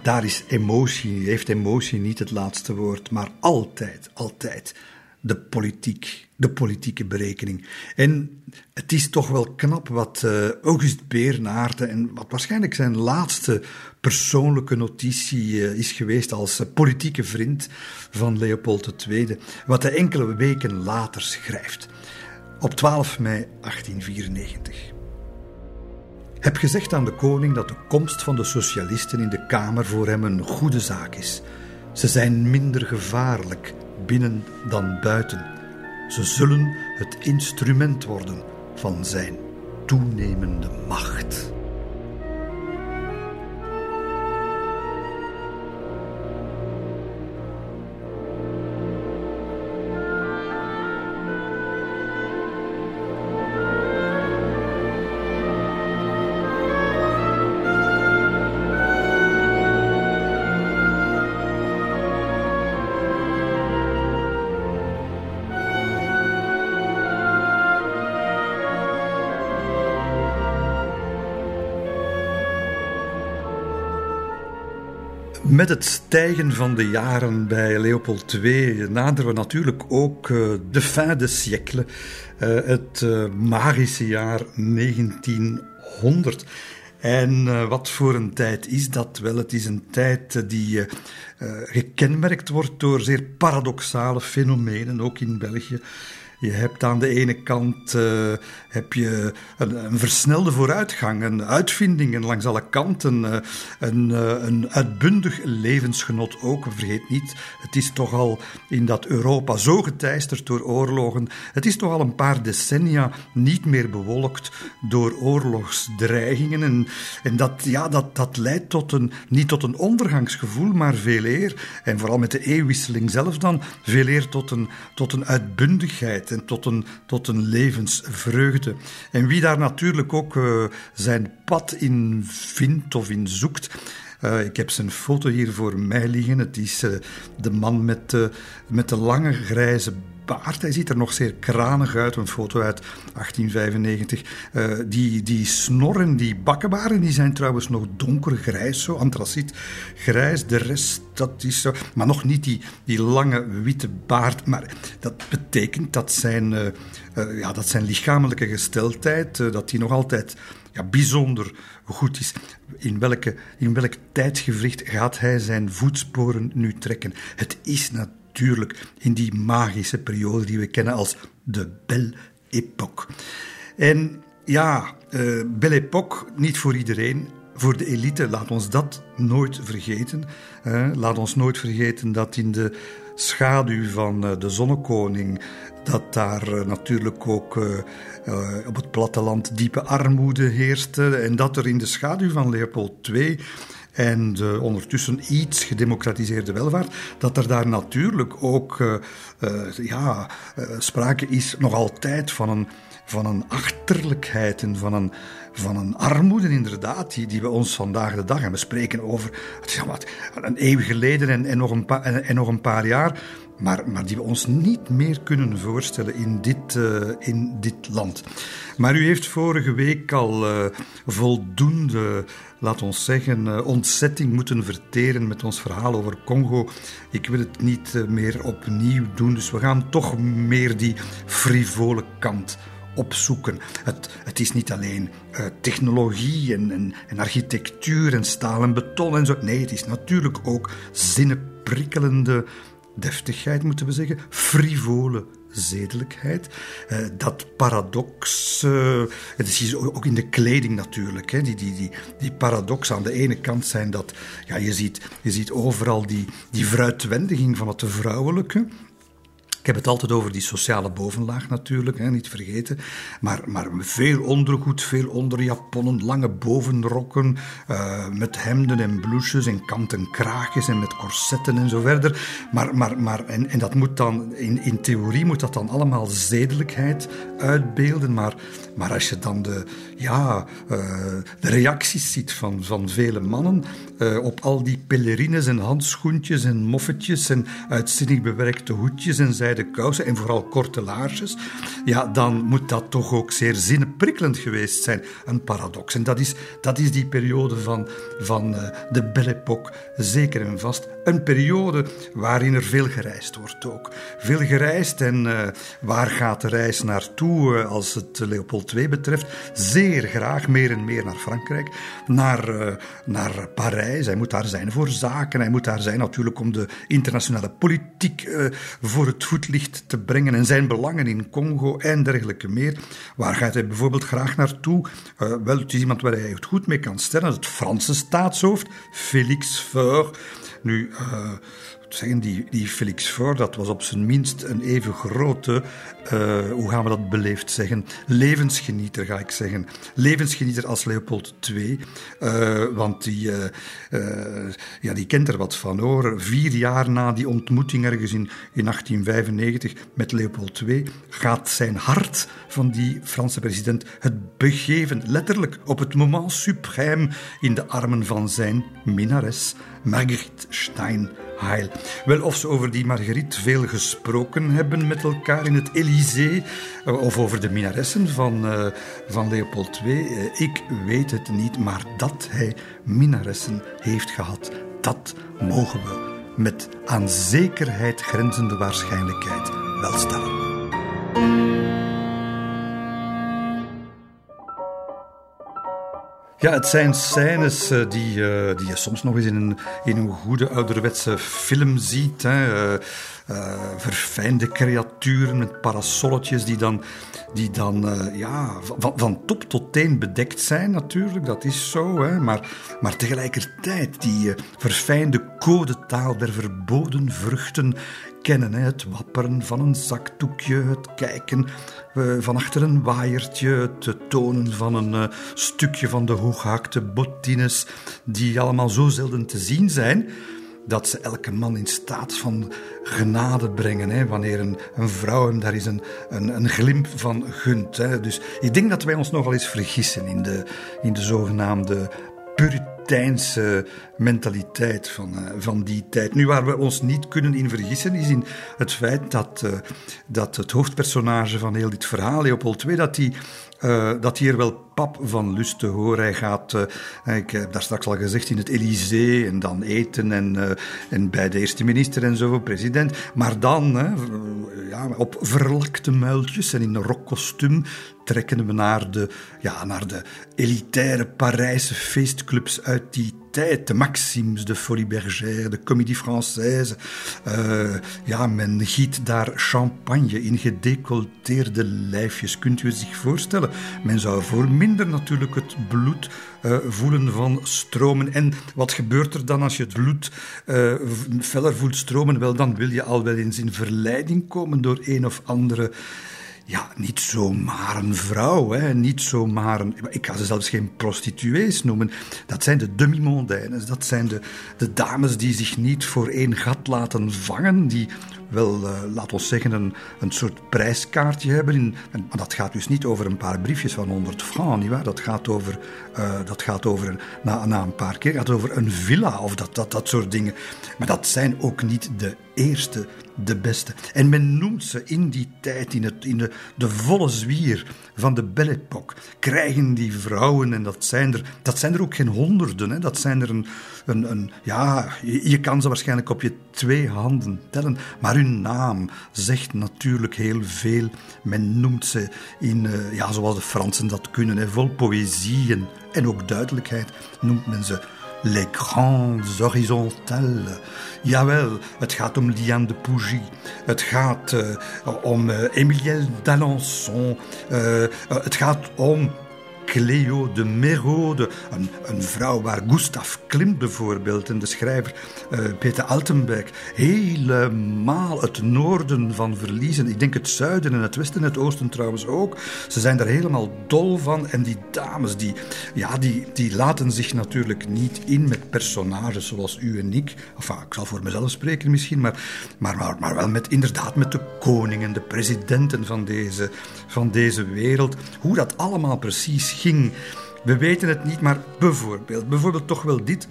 daar is emotie, heeft emotie niet het laatste woord, maar altijd, altijd de politiek, de politieke berekening. En het is toch wel knap wat uh, August Beernaarde en wat waarschijnlijk zijn laatste persoonlijke notitie uh, is geweest als politieke vriend van Leopold II, wat hij enkele weken later schrijft. Op 12 mei 1894. Heb gezegd aan de koning dat de komst van de socialisten in de Kamer voor hem een goede zaak is. Ze zijn minder gevaarlijk binnen dan buiten. Ze zullen het instrument worden van zijn toenemende macht. Met het stijgen van de jaren bij Leopold II naderen we natuurlijk ook uh, de fin de siècle, uh, het uh, magische jaar 1900. En wat voor een tijd is dat? Wel, het is een tijd die gekenmerkt wordt door zeer paradoxale fenomenen, ook in België. Je hebt aan de ene kant heb je een, een, versnelde vooruitgang, een uitvindingen langs alle kanten, uh, een, uh, een uitbundig levensgenot ook. Vergeet niet, het is toch al in dat Europa zo geteisterd door oorlogen. Het is toch al een paar decennia niet meer bewolkt door oorlogsdreigingen. En, en dat, ja, dat, dat leidt tot een, niet tot een ondergangsgevoel, maar veel eer, en vooral met de eeuwwisseling zelf dan, veel eer tot een, tot een uitbundigheid en tot een, tot een levensvreugde. En wie daar natuurlijk ook uh, zijn pad in vindt of in zoekt. Uh, ik heb zijn foto hier voor mij liggen. Het is uh, de man met, met de lange grijze baard. Hij ziet er nog zeer kranig uit. Een foto uit 1895. Uh, die, die snorren, die bakkenbaren, die zijn trouwens nog donkergrijs, zo antraciet grijs. De rest, dat is zo. Maar nog niet die, die lange witte baard. Maar dat betekent dat zijn, uh, uh, ja, dat zijn lichamelijke gesteldheid, dat die nog altijd ja, bijzonder goed is. In, welke, in welk tijdsgevricht gaat hij zijn voetsporen nu trekken? Het is natuurlijk natuurlijk in die magische periode die we kennen als de Belle Époque. En ja, uh, Belle Époque, niet voor iedereen. Voor de elite, laat ons dat nooit vergeten. Laat ons nooit vergeten dat in de schaduw van uh, de zonnekoning, dat daar natuurlijk ook op het platteland diepe armoede heerste. En dat er in de schaduw van Leopold II en de ondertussen iets gedemocratiseerde welvaart, dat er daar natuurlijk ook uh, uh, ja, uh, sprake is nog altijd van een, van een achterlijkheid en van een, van een armoede inderdaad, die, die we ons vandaag de dag, en we spreken over wat, een eeuw geleden en, en, nog een pa, en, nog een paar jaar, maar, maar die we ons niet meer kunnen voorstellen in dit, in dit land. Maar u heeft vorige week al voldoende, laat ons zeggen, uh, ontzetting moeten verteren met ons verhaal over Congo. Ik wil het niet meer opnieuw doen, dus we gaan toch meer die frivole kant opzoeken. Het, het is niet alleen uh, technologie en, en, en, architectuur en staal en beton en zo. Nee, het is natuurlijk ook zinnenprikkelende deftigheid, moeten we zeggen, frivole zedelijkheid. Uh, dat paradox, uh, het is ook in de kleding natuurlijk, hè, die, die, die, die paradox. Aan de ene kant zijn dat, ja, je ziet, je ziet overal die, die fruitwendiging van het vrouwelijke, ik heb het altijd over die sociale bovenlaag natuurlijk, hè, niet vergeten. Maar, maar veel ondergoed, veel onderjaponnen, lange bovenrokken, uh, met hemden en blouses en kanten kraagjes en met corsetten en zo verder. Maar, maar, maar, en, en dat moet dan, in, in theorie moet dat dan allemaal zedelijkheid uitbeelden. Maar, maar als je dan de, ja, uh, de reacties ziet van, van vele mannen uh, op al die pelerines en handschoentjes en moffetjes en uitzinnig bewerkte hoedjes en zij de kousen en vooral korte laarsjes, ja, dan moet dat toch ook zeer zinnenprikkelend geweest zijn. Een paradox. En dat is, dat is die periode van, van uh, de Belle Époque, zeker en vast. Een periode waarin er veel gereisd wordt ook. Veel gereisd en waar gaat de reis naartoe als het Leopold Betreft? Zeer graag meer en meer naar Frankrijk, naar, naar Parijs. Hij moet daar zijn voor zaken. Hij moet daar zijn natuurlijk om de internationale politiek voor het voetlicht te brengen en zijn belangen in Congo en dergelijke meer. Waar gaat hij bijvoorbeeld graag naartoe? wel, het is iemand waar hij goed mee kan stellen. Het Franse staatshoofd, Félix Faure. Nu, zeggen, die, die Felix Faure, dat was op zijn minst een even grote, uh, hoe gaan we dat beleefd zeggen, levensgenieter ga ik zeggen. Levensgenieter als Leopold II, uh, want die, ja, die kent er wat van hoor. Vier jaar na die ontmoeting ergens in, in 1895 met Leopold II gaat zijn hart van die Franse president het begeven, letterlijk op het moment suprême in de armen van zijn minnares. Marguerite Steinheil. Wel, of ze over die Marguerite veel gesproken hebben met elkaar in het Élysée, eh, of over de minaressen van, uh, van Leopold II, uh, ik weet het niet, maar dat hij minaressen heeft gehad, Dat mogen we met aan zekerheid grenzende waarschijnlijkheid wel stellen. Ja, het zijn scènes eh, die, uh, die je soms nog eens in een, een goede ouderwetse film ziet. Hè. Uh, verfijnde creaturen met parasolletjes die dan, die dan ja, van, top tot teen bedekt zijn natuurlijk, dat is zo. Hè. Maar, maar tegelijkertijd die verfijnde codetaal der verboden vruchten kennen. Hè. Het wapperen van een zakdoekje, het kijken van achter een waaiertje, het tonen van een uh, stukje van de hooghaakte bottines, die allemaal zo zelden te zien zijn, dat ze elke man in staat van genade brengen. Hè, wanneer een, een vrouw hem daar is een, een, een glimp van gunt. Hè. Dus ik denk dat wij ons nogal eens vergissen in de, in de zogenaamde Puriteinse mentaliteit van, uh, van die tijd. Nu, waar we ons niet kunnen in vergissen, is in het feit dat, uh, dat het hoofdpersonage van heel dit verhaal, Leopold II, dat hij uh, dat hier wel pap van lust te horen. Hij gaat, uh, ik heb daar straks al gezegd, in het Elysée en dan eten en, uh, en bij de eerste minister en zo, president. Maar dan, ja, op verlakte muiltjes en in een rokkostuum trekken we naar de, ja, naar de elitaire Parijse feestclubs uit die tijd. De Maxims, de Folie Bergère, de Comédie Française. Uh, ja, men giet daar champagne in gedecolleteerde lijfjes. Kunt u zich voorstellen? Men zou voor minder natuurlijk het bloed uh, voelen van stromen. En wat gebeurt er dan als je het bloed uh, feller voelt stromen? Wel, dan wil je al wel eens in verleiding komen door een of andere ja, niet zomaar een vrouw, hè, niet zomaar een... Ik ga ze zelfs geen prostituees noemen. Dat zijn de demi-mondaines, dat zijn de, de dames die zich niet voor één gat laten vangen, die wel, uh, laat ons zeggen, een, een soort prijskaartje hebben. In, en, maar dat gaat dus niet over een paar briefjes van 100 francs, nietwaar? Dat gaat over, uh, dat gaat over na, na een paar keer, gaat over een villa of dat, dat, dat soort dingen. Maar dat zijn ook niet de eerste, de beste. En men noemt ze in die tijd, in, het, in de, de volle zwier van de Belle Époque, krijgen die vrouwen, en dat zijn er, dat zijn er ook geen honderden, hè, dat zijn er een, een, een ja, je, kan ze waarschijnlijk op je twee handen tellen, maar hun naam zegt natuurlijk heel veel. Men noemt ze in, uh, ja, zoals de Fransen dat kunnen, hè, vol poëzie en ook duidelijkheid, noemt men ze Les Grandes Horizontales. Jawel, het gaat om Liane de Pougy. Het gaat uh, om uh, Emilienne d'Alençon. Uh, het gaat om Cleo de Merode, een, vrouw waar Gustav Klimt bijvoorbeeld en de schrijver uh, Peter Altenberg helemaal het noorden van verliezen. Ik denk het zuiden en het westen en het oosten trouwens ook. Ze zijn er helemaal dol van en die dames die, ja, die, die laten zich natuurlijk niet in met personages zoals u en ik. Ik zal voor mezelf spreken misschien, maar, maar, maar, maar wel met, inderdaad met de koningen, de presidenten van deze, van deze wereld. Hoe dat allemaal precies ging. We weten het niet, maar bijvoorbeeld, bijvoorbeeld toch wel dit.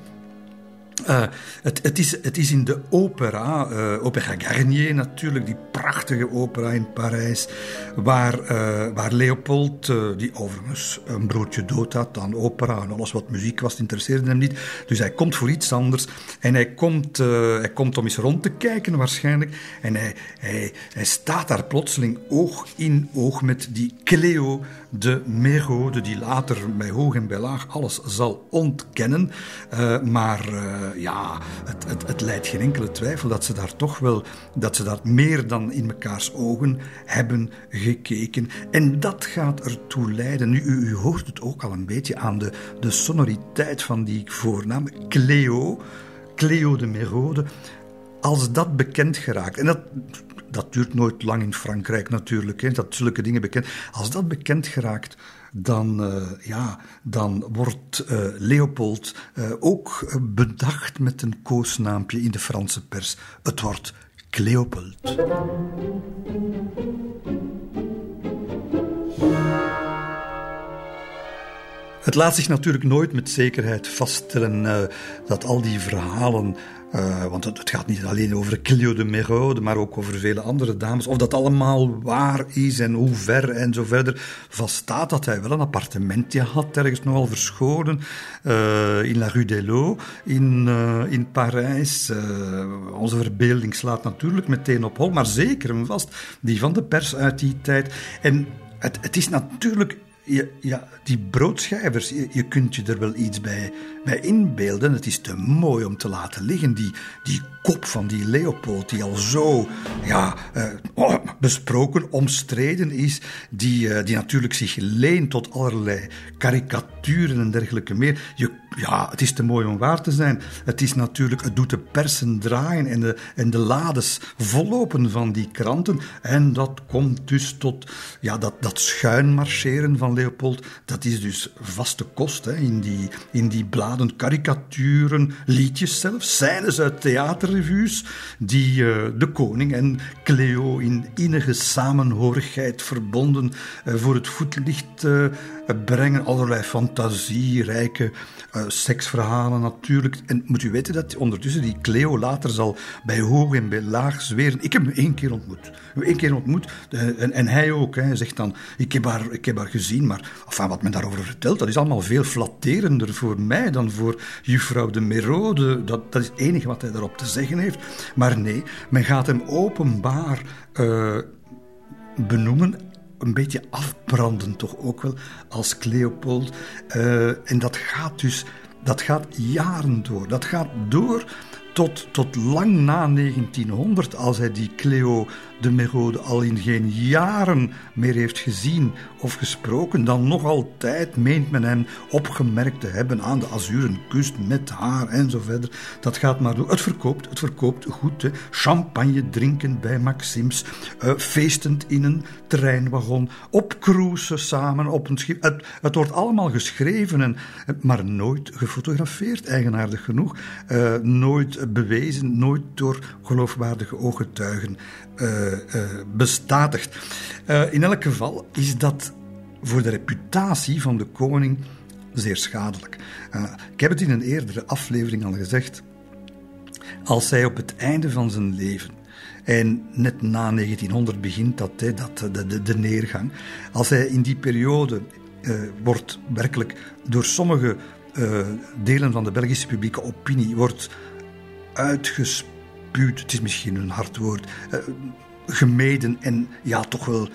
Uh, het, het, is, het is in de opera, uh, Opera Garnier natuurlijk, die prachtige opera in Parijs, waar, uh, waar Leopold, die overigens een broodje dood had aan opera en alles wat muziek was, interesseerde hem niet. Dus hij komt voor iets anders en hij komt, hij komt om eens rond te kijken waarschijnlijk. En hij, hij, hij staat daar plotseling oog in oog met die Cleo de Merode, die later bij hoog en bij laag alles zal ontkennen. maar ja, het, het, het leidt geen enkele twijfel dat ze daar toch wel, dat ze daar meer dan in mekaars ogen hebben gekeken. En dat gaat ertoe leiden. Nu, u, hoort het ook al een beetje aan de, de sonoriteit van die voornaam, Cleo, Cleo de Merode. Als dat bekend geraakt, en dat, dat duurt nooit lang in Frankrijk natuurlijk, hè, dat zulke dingen bekend. Als dat bekend geraakt, dan, uh, ja, dan wordt uh, Leopold uh, ook bedacht met een koosnaampje in de Franse pers. Het wordt Cleopold. Het laat zich natuurlijk nooit met zekerheid vaststellen dat al die verhalen uh, want het, gaat niet alleen over Clio de Merode, maar ook over vele andere dames. Of dat allemaal waar is en hoe ver en zo verder. Vaststaat dat hij wel een appartementje had, ergens nogal verscholen, uh, in La Rue des in, uh, in Parijs. onze verbeelding slaat natuurlijk meteen op hol, maar zeker en vast die van de pers uit die tijd. En het, het is natuurlijk ja, ja, die broodschijvers, je, kunt je er wel iets bij, bij inbeelden. Het is te mooi om te laten liggen. Die, die kop van die Leopold, die al zo ja, uh, besproken, omstreden is, die, uh, die natuurlijk zich leent tot allerlei karikaturen en dergelijke meer. Je, ja, het is te mooi om waar te zijn. Het is natuurlijk, het doet de persen draaien en de, en de lades vollopen van die kranten. En dat komt dus tot ja, dat, dat schuinmarcheren van Leopold. Dat is dus vaste kost in, die, in die bladen, karikaturen, liedjes zelfs, scènes uit theater revues die uh, de koning en Cleo in innige samenhorigheid verbonden uh, voor het voetlicht uh, brengen. Allerlei fantasierijke seksverhalen natuurlijk. En moet u weten dat ondertussen die Cleo later zal bij hoog en bij laag zweren. Ik heb hem één keer ontmoet. Eén keer ontmoet. En, en, hij ook. Hij zegt dan, ik heb haar, ik heb haar gezien, maar enfin, wat men daarover vertelt, dat is allemaal veel flatterender voor mij dan voor juffrouw de Merode. Dat, dat is het enige wat hij daarop te zeggen heeft. Maar nee, men gaat hem openbaar uh, benoemen een beetje afbranden toch ook wel als Cleopold. Uh, en dat gaat dus dat gaat jaren door. Dat gaat door tot, tot lang na 1900, als hij die Cleo de Merode al in geen jaren meer heeft gezien of gesproken, dan nog altijd meent men hem opgemerkt te hebben aan de Azuren kust met haar en zo verder. Dat gaat maar door. Het verkoopt, het verkoopt goed. Hè. Champagne drinkend bij Maxims, uh, feestend in een treinwagon, op samen op een schip. Het, wordt allemaal geschreven, en, maar nooit gefotografeerd, eigenaardig genoeg. Uh, nooit bewezen, nooit door geloofwaardige ooggetuigen uh, bestatigd. Uh, in elk geval is dat voor de reputatie van de koning zeer schadelijk. ik heb het in een eerdere aflevering al gezegd. Als hij op het einde van zijn leven, en net na 1900 begint dat, hè, dat de, de, de, neergang, als hij in die periode wordt werkelijk door sommige delen van de Belgische publieke opinie wordt het is misschien een hard woord, gemeden en ja, toch wel,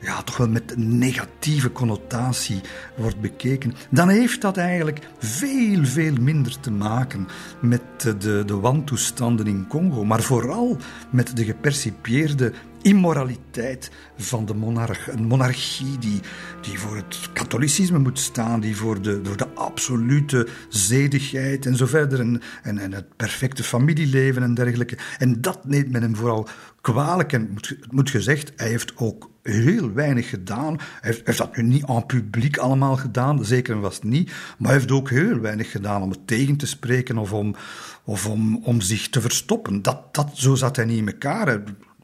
ja, toch wel met negatieve connotatie wordt bekeken, dan heeft dat eigenlijk veel, veel minder te maken met de, de wantoestanden in Congo, maar vooral met de gepercipieerde immoraliteit van de monarch. Een monarchie die, die voor het katholicisme moet staan, die voor de, voor de absolute zedigheid en zo verder, en, en, en het perfecte familieleven en dergelijke. En dat neemt men hem vooral kwalijk. En het moet gezegd, hij heeft ook heel weinig gedaan. Hij heeft, dat nu niet aan publiek allemaal gedaan, zeker was het niet. Maar hij heeft ook heel weinig gedaan om het tegen te spreken of om, of om, om zich te verstoppen. Dat, dat, zo zat hij niet in elkaar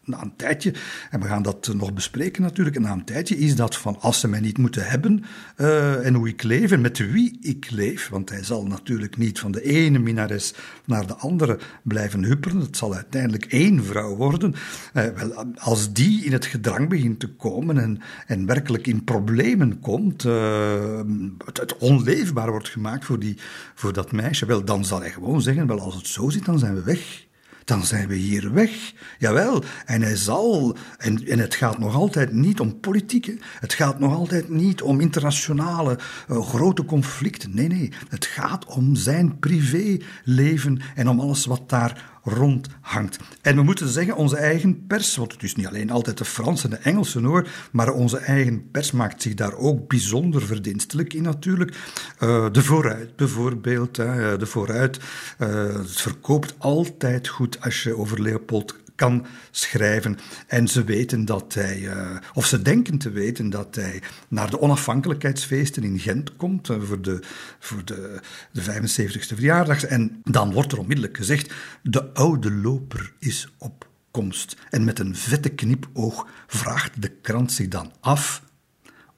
na een tijdje, en we gaan dat nog bespreken natuurlijk, na een tijdje is dat van als ze mij niet moeten hebben uh, en hoe ik leef en met wie ik leef, want hij zal natuurlijk niet van de ene minares naar de andere blijven huppelen, het zal uiteindelijk één vrouw worden. Uh, wel, als die in het gedrang begint te komen en, en werkelijk in problemen komt, het, het, onleefbaar wordt gemaakt voor, die, voor dat meisje, wel, dan zal hij gewoon zeggen, wel als het zo zit, dan zijn we weg dan zijn we hier weg. Jawel, en hij zal, en, en het gaat nog altijd niet om politiek, het gaat nog altijd niet om internationale uh, grote conflicten. Nee, nee, het gaat om zijn privéleven en om alles wat daar rondhangt. En we moeten zeggen, onze eigen pers, want het is niet alleen altijd de Franse en de Engelse hoor, maar onze eigen pers maakt zich daar ook bijzonder verdienstelijk in natuurlijk. Uh, de Vooruit bijvoorbeeld, hè, de Vooruit, uh, het verkoopt altijd goed als je over Leopold kan schrijven. En ze weten dat hij, uh, of ze denken te weten dat hij naar de onafhankelijkheidsfeesten in Gent komt uh, voor, de, voor de, de 75ste verjaardag. En dan wordt er onmiddellijk gezegd: de oude loper is op komst. En met een vette knipoog vraagt de krant zich dan af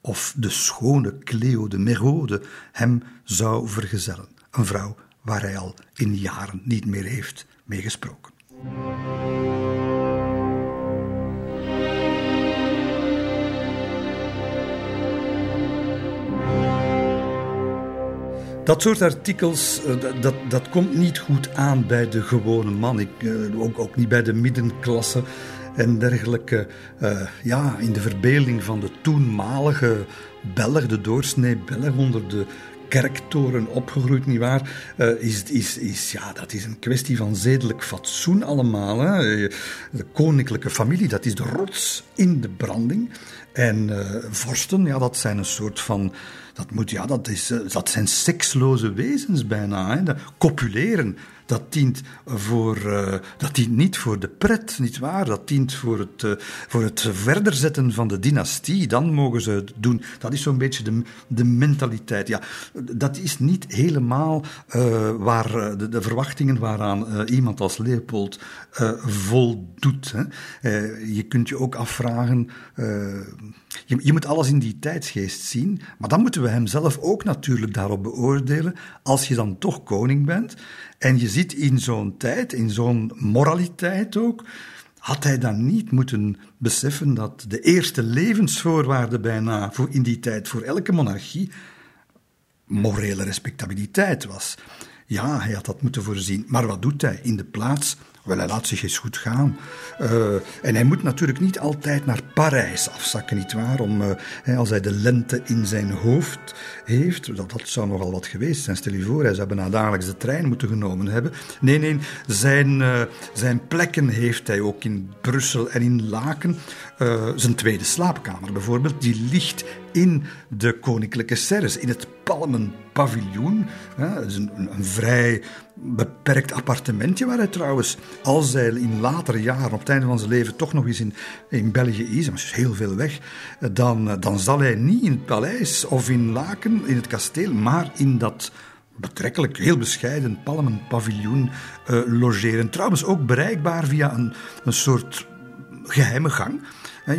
of de schone Cleo de Merode hem zou vergezellen. Een vrouw waar hij al in jaren niet meer heeft mee Dat soort artikels, eh, dat, dat komt niet goed aan bij de gewone man. Ik, eh, ook, ook niet bij de middenklasse en dergelijke. Uh, ja, in de verbeelding van de toenmalige Belg, de doorsnee Belg onder de kerktoren opgegroeid, nietwaar? Uh, is, is, is, ja, dat is een kwestie van zedelijk fatsoen allemaal. Hè? De koninklijke familie, dat is de rots in de branding. En vorsten, ja, dat zijn een soort van dat, moet, ja, dat, is, dat zijn seksloze wezens bijna. Hè. copuleren, dat dient, voor, uh, dat dient niet voor de pret, niet waar? Dat dient voor het, uh, voor het verder zetten van de dynastie. Dan mogen ze het doen. Dat is zo'n beetje de, de mentaliteit. Ja, dat is niet helemaal waar de, de, verwachtingen waaraan iemand als Leopold voldoet. Hè. je kunt je ook afvragen. Je, je, moet alles in die tijdsgeest zien, maar dan moeten we hem zelf ook natuurlijk daarop beoordelen. Als je dan toch koning bent en je ziet in zo'n tijd, in zo'n moraliteit ook, had hij dan niet moeten beseffen dat de eerste levensvoorwaarde bijna voor in die tijd voor elke monarchie morele respectabiliteit was? Ja, hij had dat moeten voorzien. Maar wat doet hij? In de plaats wel, hij laat zich eens goed gaan. Uh, en hij moet natuurlijk niet altijd naar Parijs afzakken, nietwaar? Om, uh, als hij de lente in zijn hoofd heeft, dat, dat zou nogal wat geweest zijn. Stel je voor, hij zou bijna dagelijks de trein moeten genomen hebben. Nee, nee, zijn, uh, zijn plekken heeft hij ook in Brussel en in Laken. zijn tweede slaapkamer bijvoorbeeld, die ligt in de koninklijke serres, in het Palmenpaviljoen. Dat is een, vrij beperkt appartementje waar hij trouwens, als hij in latere jaren, op het einde van zijn leven, toch nog eens in, in België is, maar is heel veel weg, dan, dan zal hij niet in het paleis of in Laken, in het kasteel, maar in dat betrekkelijk heel bescheiden Palmenpaviljoen uh, logeren. Trouwens ook bereikbaar via een, een soort geheime gang.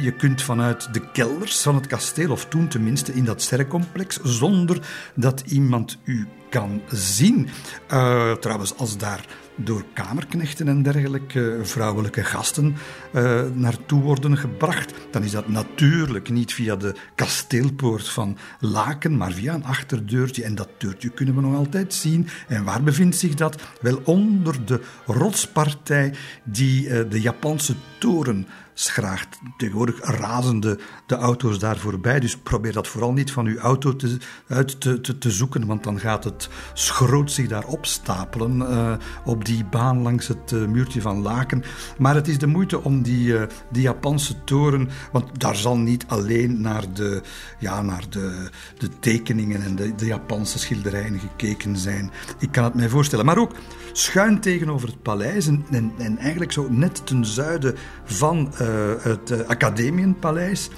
Je kunt vanuit de kelders van het kasteel, of toen tenminste in dat sterrencomplex, zonder dat iemand u kan zien. Uh, trouwens, als daar door kamerknechten en dergelijke vrouwelijke gasten uh, naartoe worden gebracht, dan is dat natuurlijk niet via de kasteelpoort van Laken, maar via een achterdeurtje. En dat deurtje kunnen we nog altijd zien. En waar bevindt zich dat? Wel onder de rotspartij die uh, de Japanse toren schraagt. Tegenwoordig razen de, auto's daar voorbij, dus probeer dat vooral niet van uw auto te, uit te, te, te zoeken, want dan gaat het schroot zich daar opstapelen uh, op die baan langs het uh, muurtje van Laken. Maar het is de moeite om die, uh, die Japanse toren, want daar zal niet alleen naar de, ja, naar de, de tekeningen en de, de Japanse schilderijen gekeken zijn. Ik kan het mij voorstellen. Maar ook schuin tegenover het paleis en, en, en eigenlijk zo net ten zuiden van het uh, Academienpaleis.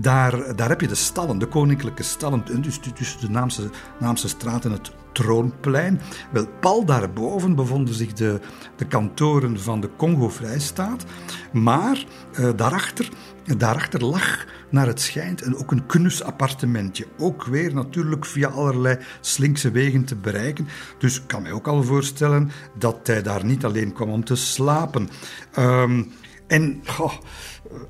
Daar, daar heb je de stallen, de koninklijke stallen, dus tussen de Naamse, Naamse straat en het Troonplein. Wel, pal daarboven bevonden zich de, de kantoren van de Congo-Vrijstaat. Maar uh, daarachter, daarachter lag naar het schijnt en ook een knus appartementje. Ook weer natuurlijk via allerlei slinkse wegen te bereiken. Dus ik kan mij ook al voorstellen dat hij daar niet alleen kwam om te slapen. Um, en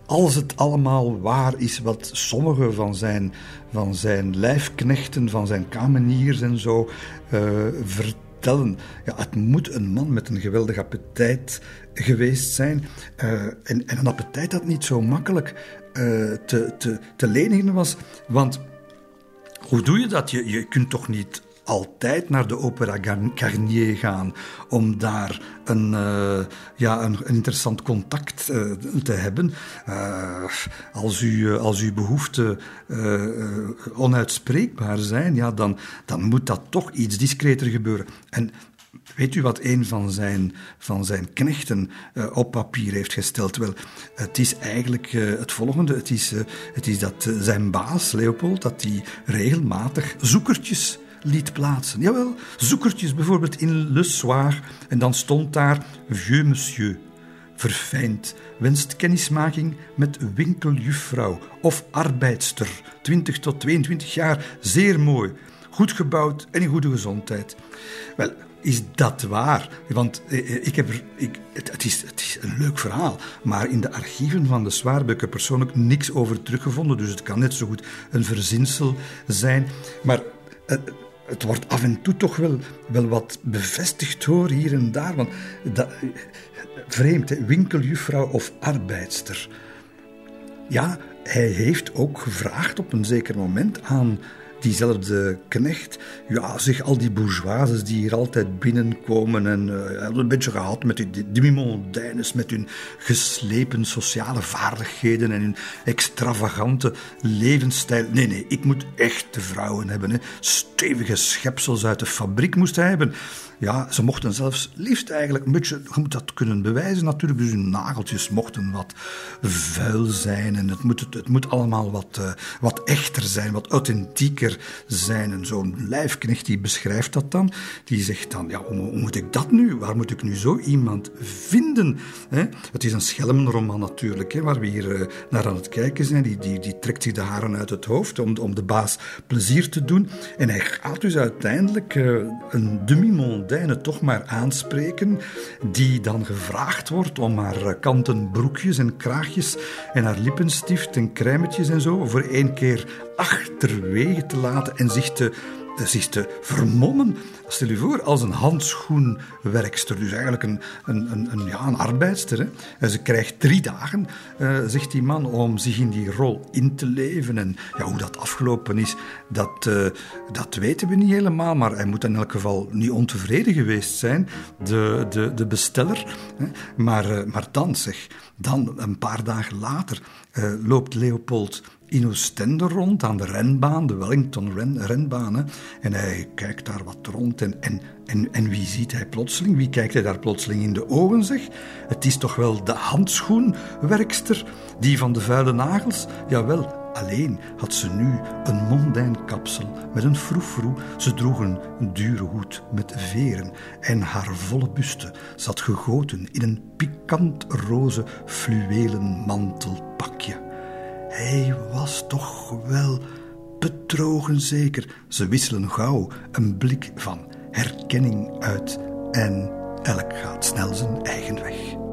als het allemaal waar is wat sommige van zijn, van zijn lijfknechten, van zijn kameniers en zo uh, vertellen. Ja, het moet een man met een geweldig appetijt geweest zijn. Uh, en, en, een appetijt dat niet zo makkelijk uh, te, te, te lenigen was. Want hoe doe je dat? Je, je kunt toch niet altijd naar de Opera Garnier gaan om daar een, uh, ja, een, interessant contact uh, te hebben. Uh, als, u, als uw behoeften onuitspreekbaar zijn, ja, dan, dan moet dat toch iets discreter gebeuren. En Weet u wat een van zijn, van zijn knechten op papier heeft gesteld? Wel, het is eigenlijk het volgende. Het is, het is dat zijn baas, Leopold, dat hij regelmatig zoekertjes liet plaatsen. Jawel, zoekertjes bijvoorbeeld in Le Soir. En dan stond daar Vieux Monsieur. verfijnd, wenst kennismaking met winkeljuffrouw of arbeidster, 20 tot 22 jaar, zeer mooi, goed gebouwd en in goede gezondheid. Wel, is dat waar? Want eh, eh, ik heb er, ik, het, is, het is een leuk verhaal, maar in de archieven van de Zwaar heb ik er persoonlijk niks over teruggevonden, dus het kan net zo goed een verzinsel zijn. Maar eh, het wordt af en toe toch wel, wel wat bevestigd hoor, hier en daar. Want dat, vreemd, hè? winkeljuffrouw of arbeidster. Ja, hij heeft ook gevraagd op een zeker moment aan diezelfde knecht, ja, zich al die bourgeoises die hier altijd binnenkomen en uh, een beetje gehad met die demi-mondaines, met hun geslepen sociale vaardigheden en hun extravagante levensstijl. Nee, nee, ik moet echte vrouwen hebben. Hè. Stevige schepsels uit de fabriek moest hij hebben. Ja, ze mochten zelfs liefst eigenlijk een beetje, je moet dat kunnen bewijzen natuurlijk, dus hun nageltjes mochten wat vuil zijn en het moet, het, moet allemaal wat, uh, wat echter zijn, wat authentieker zijn. En zo'n lijfknecht die beschrijft dat dan, die zegt dan, ja, hoe, moet ik dat nu? Waar moet ik nu zo iemand vinden? Hè? Het is een schelmenroman natuurlijk, hè, waar we hier uh, naar aan het kijken zijn. Die, die, die trekt zich de haren uit het hoofd om, om de baas plezier te doen. En hij gaat dus uiteindelijk uh, een demi-monde toch maar aanspreken, die dan gevraagd wordt om haar kanten broekjes en kraagjes en haar lippenstift en crèmetjes en zo voor één keer achterwege te laten en zich te zich te vermommen. Stel je voor, als een handschoenwerkster, dus eigenlijk een, een, een, een ja, een arbeidster. Hè. En ze krijgt drie dagen, uh, zegt die man, om zich in die rol in te leven. En ja, hoe dat afgelopen is, dat, uh, dat weten we niet helemaal. Maar hij moet in elk geval niet ontevreden geweest zijn, de, de, de besteller. Hè. Maar, uh, maar dan, zeg, dan een paar dagen later loopt Leopold in Oostende rond aan de renbaan, de Wellington ren, renbaan. En hij kijkt daar wat rond en, en, en, en wie ziet hij plotseling? Wie kijkt hij daar plotseling in de ogen, zeg? Het is toch wel de handschoenwerkster, die van de vuile nagels? Jawel, alleen had ze nu een mondijn kapsel met een froefroe. Ze droeg een dure hoed met veren en haar volle buste zat gegoten in een pikant roze fluwelen mantelpakje. Hij was toch wel bedrogen zeker. Ze wisselen gauw een blik van herkenning uit en elk gaat snel zijn eigen weg.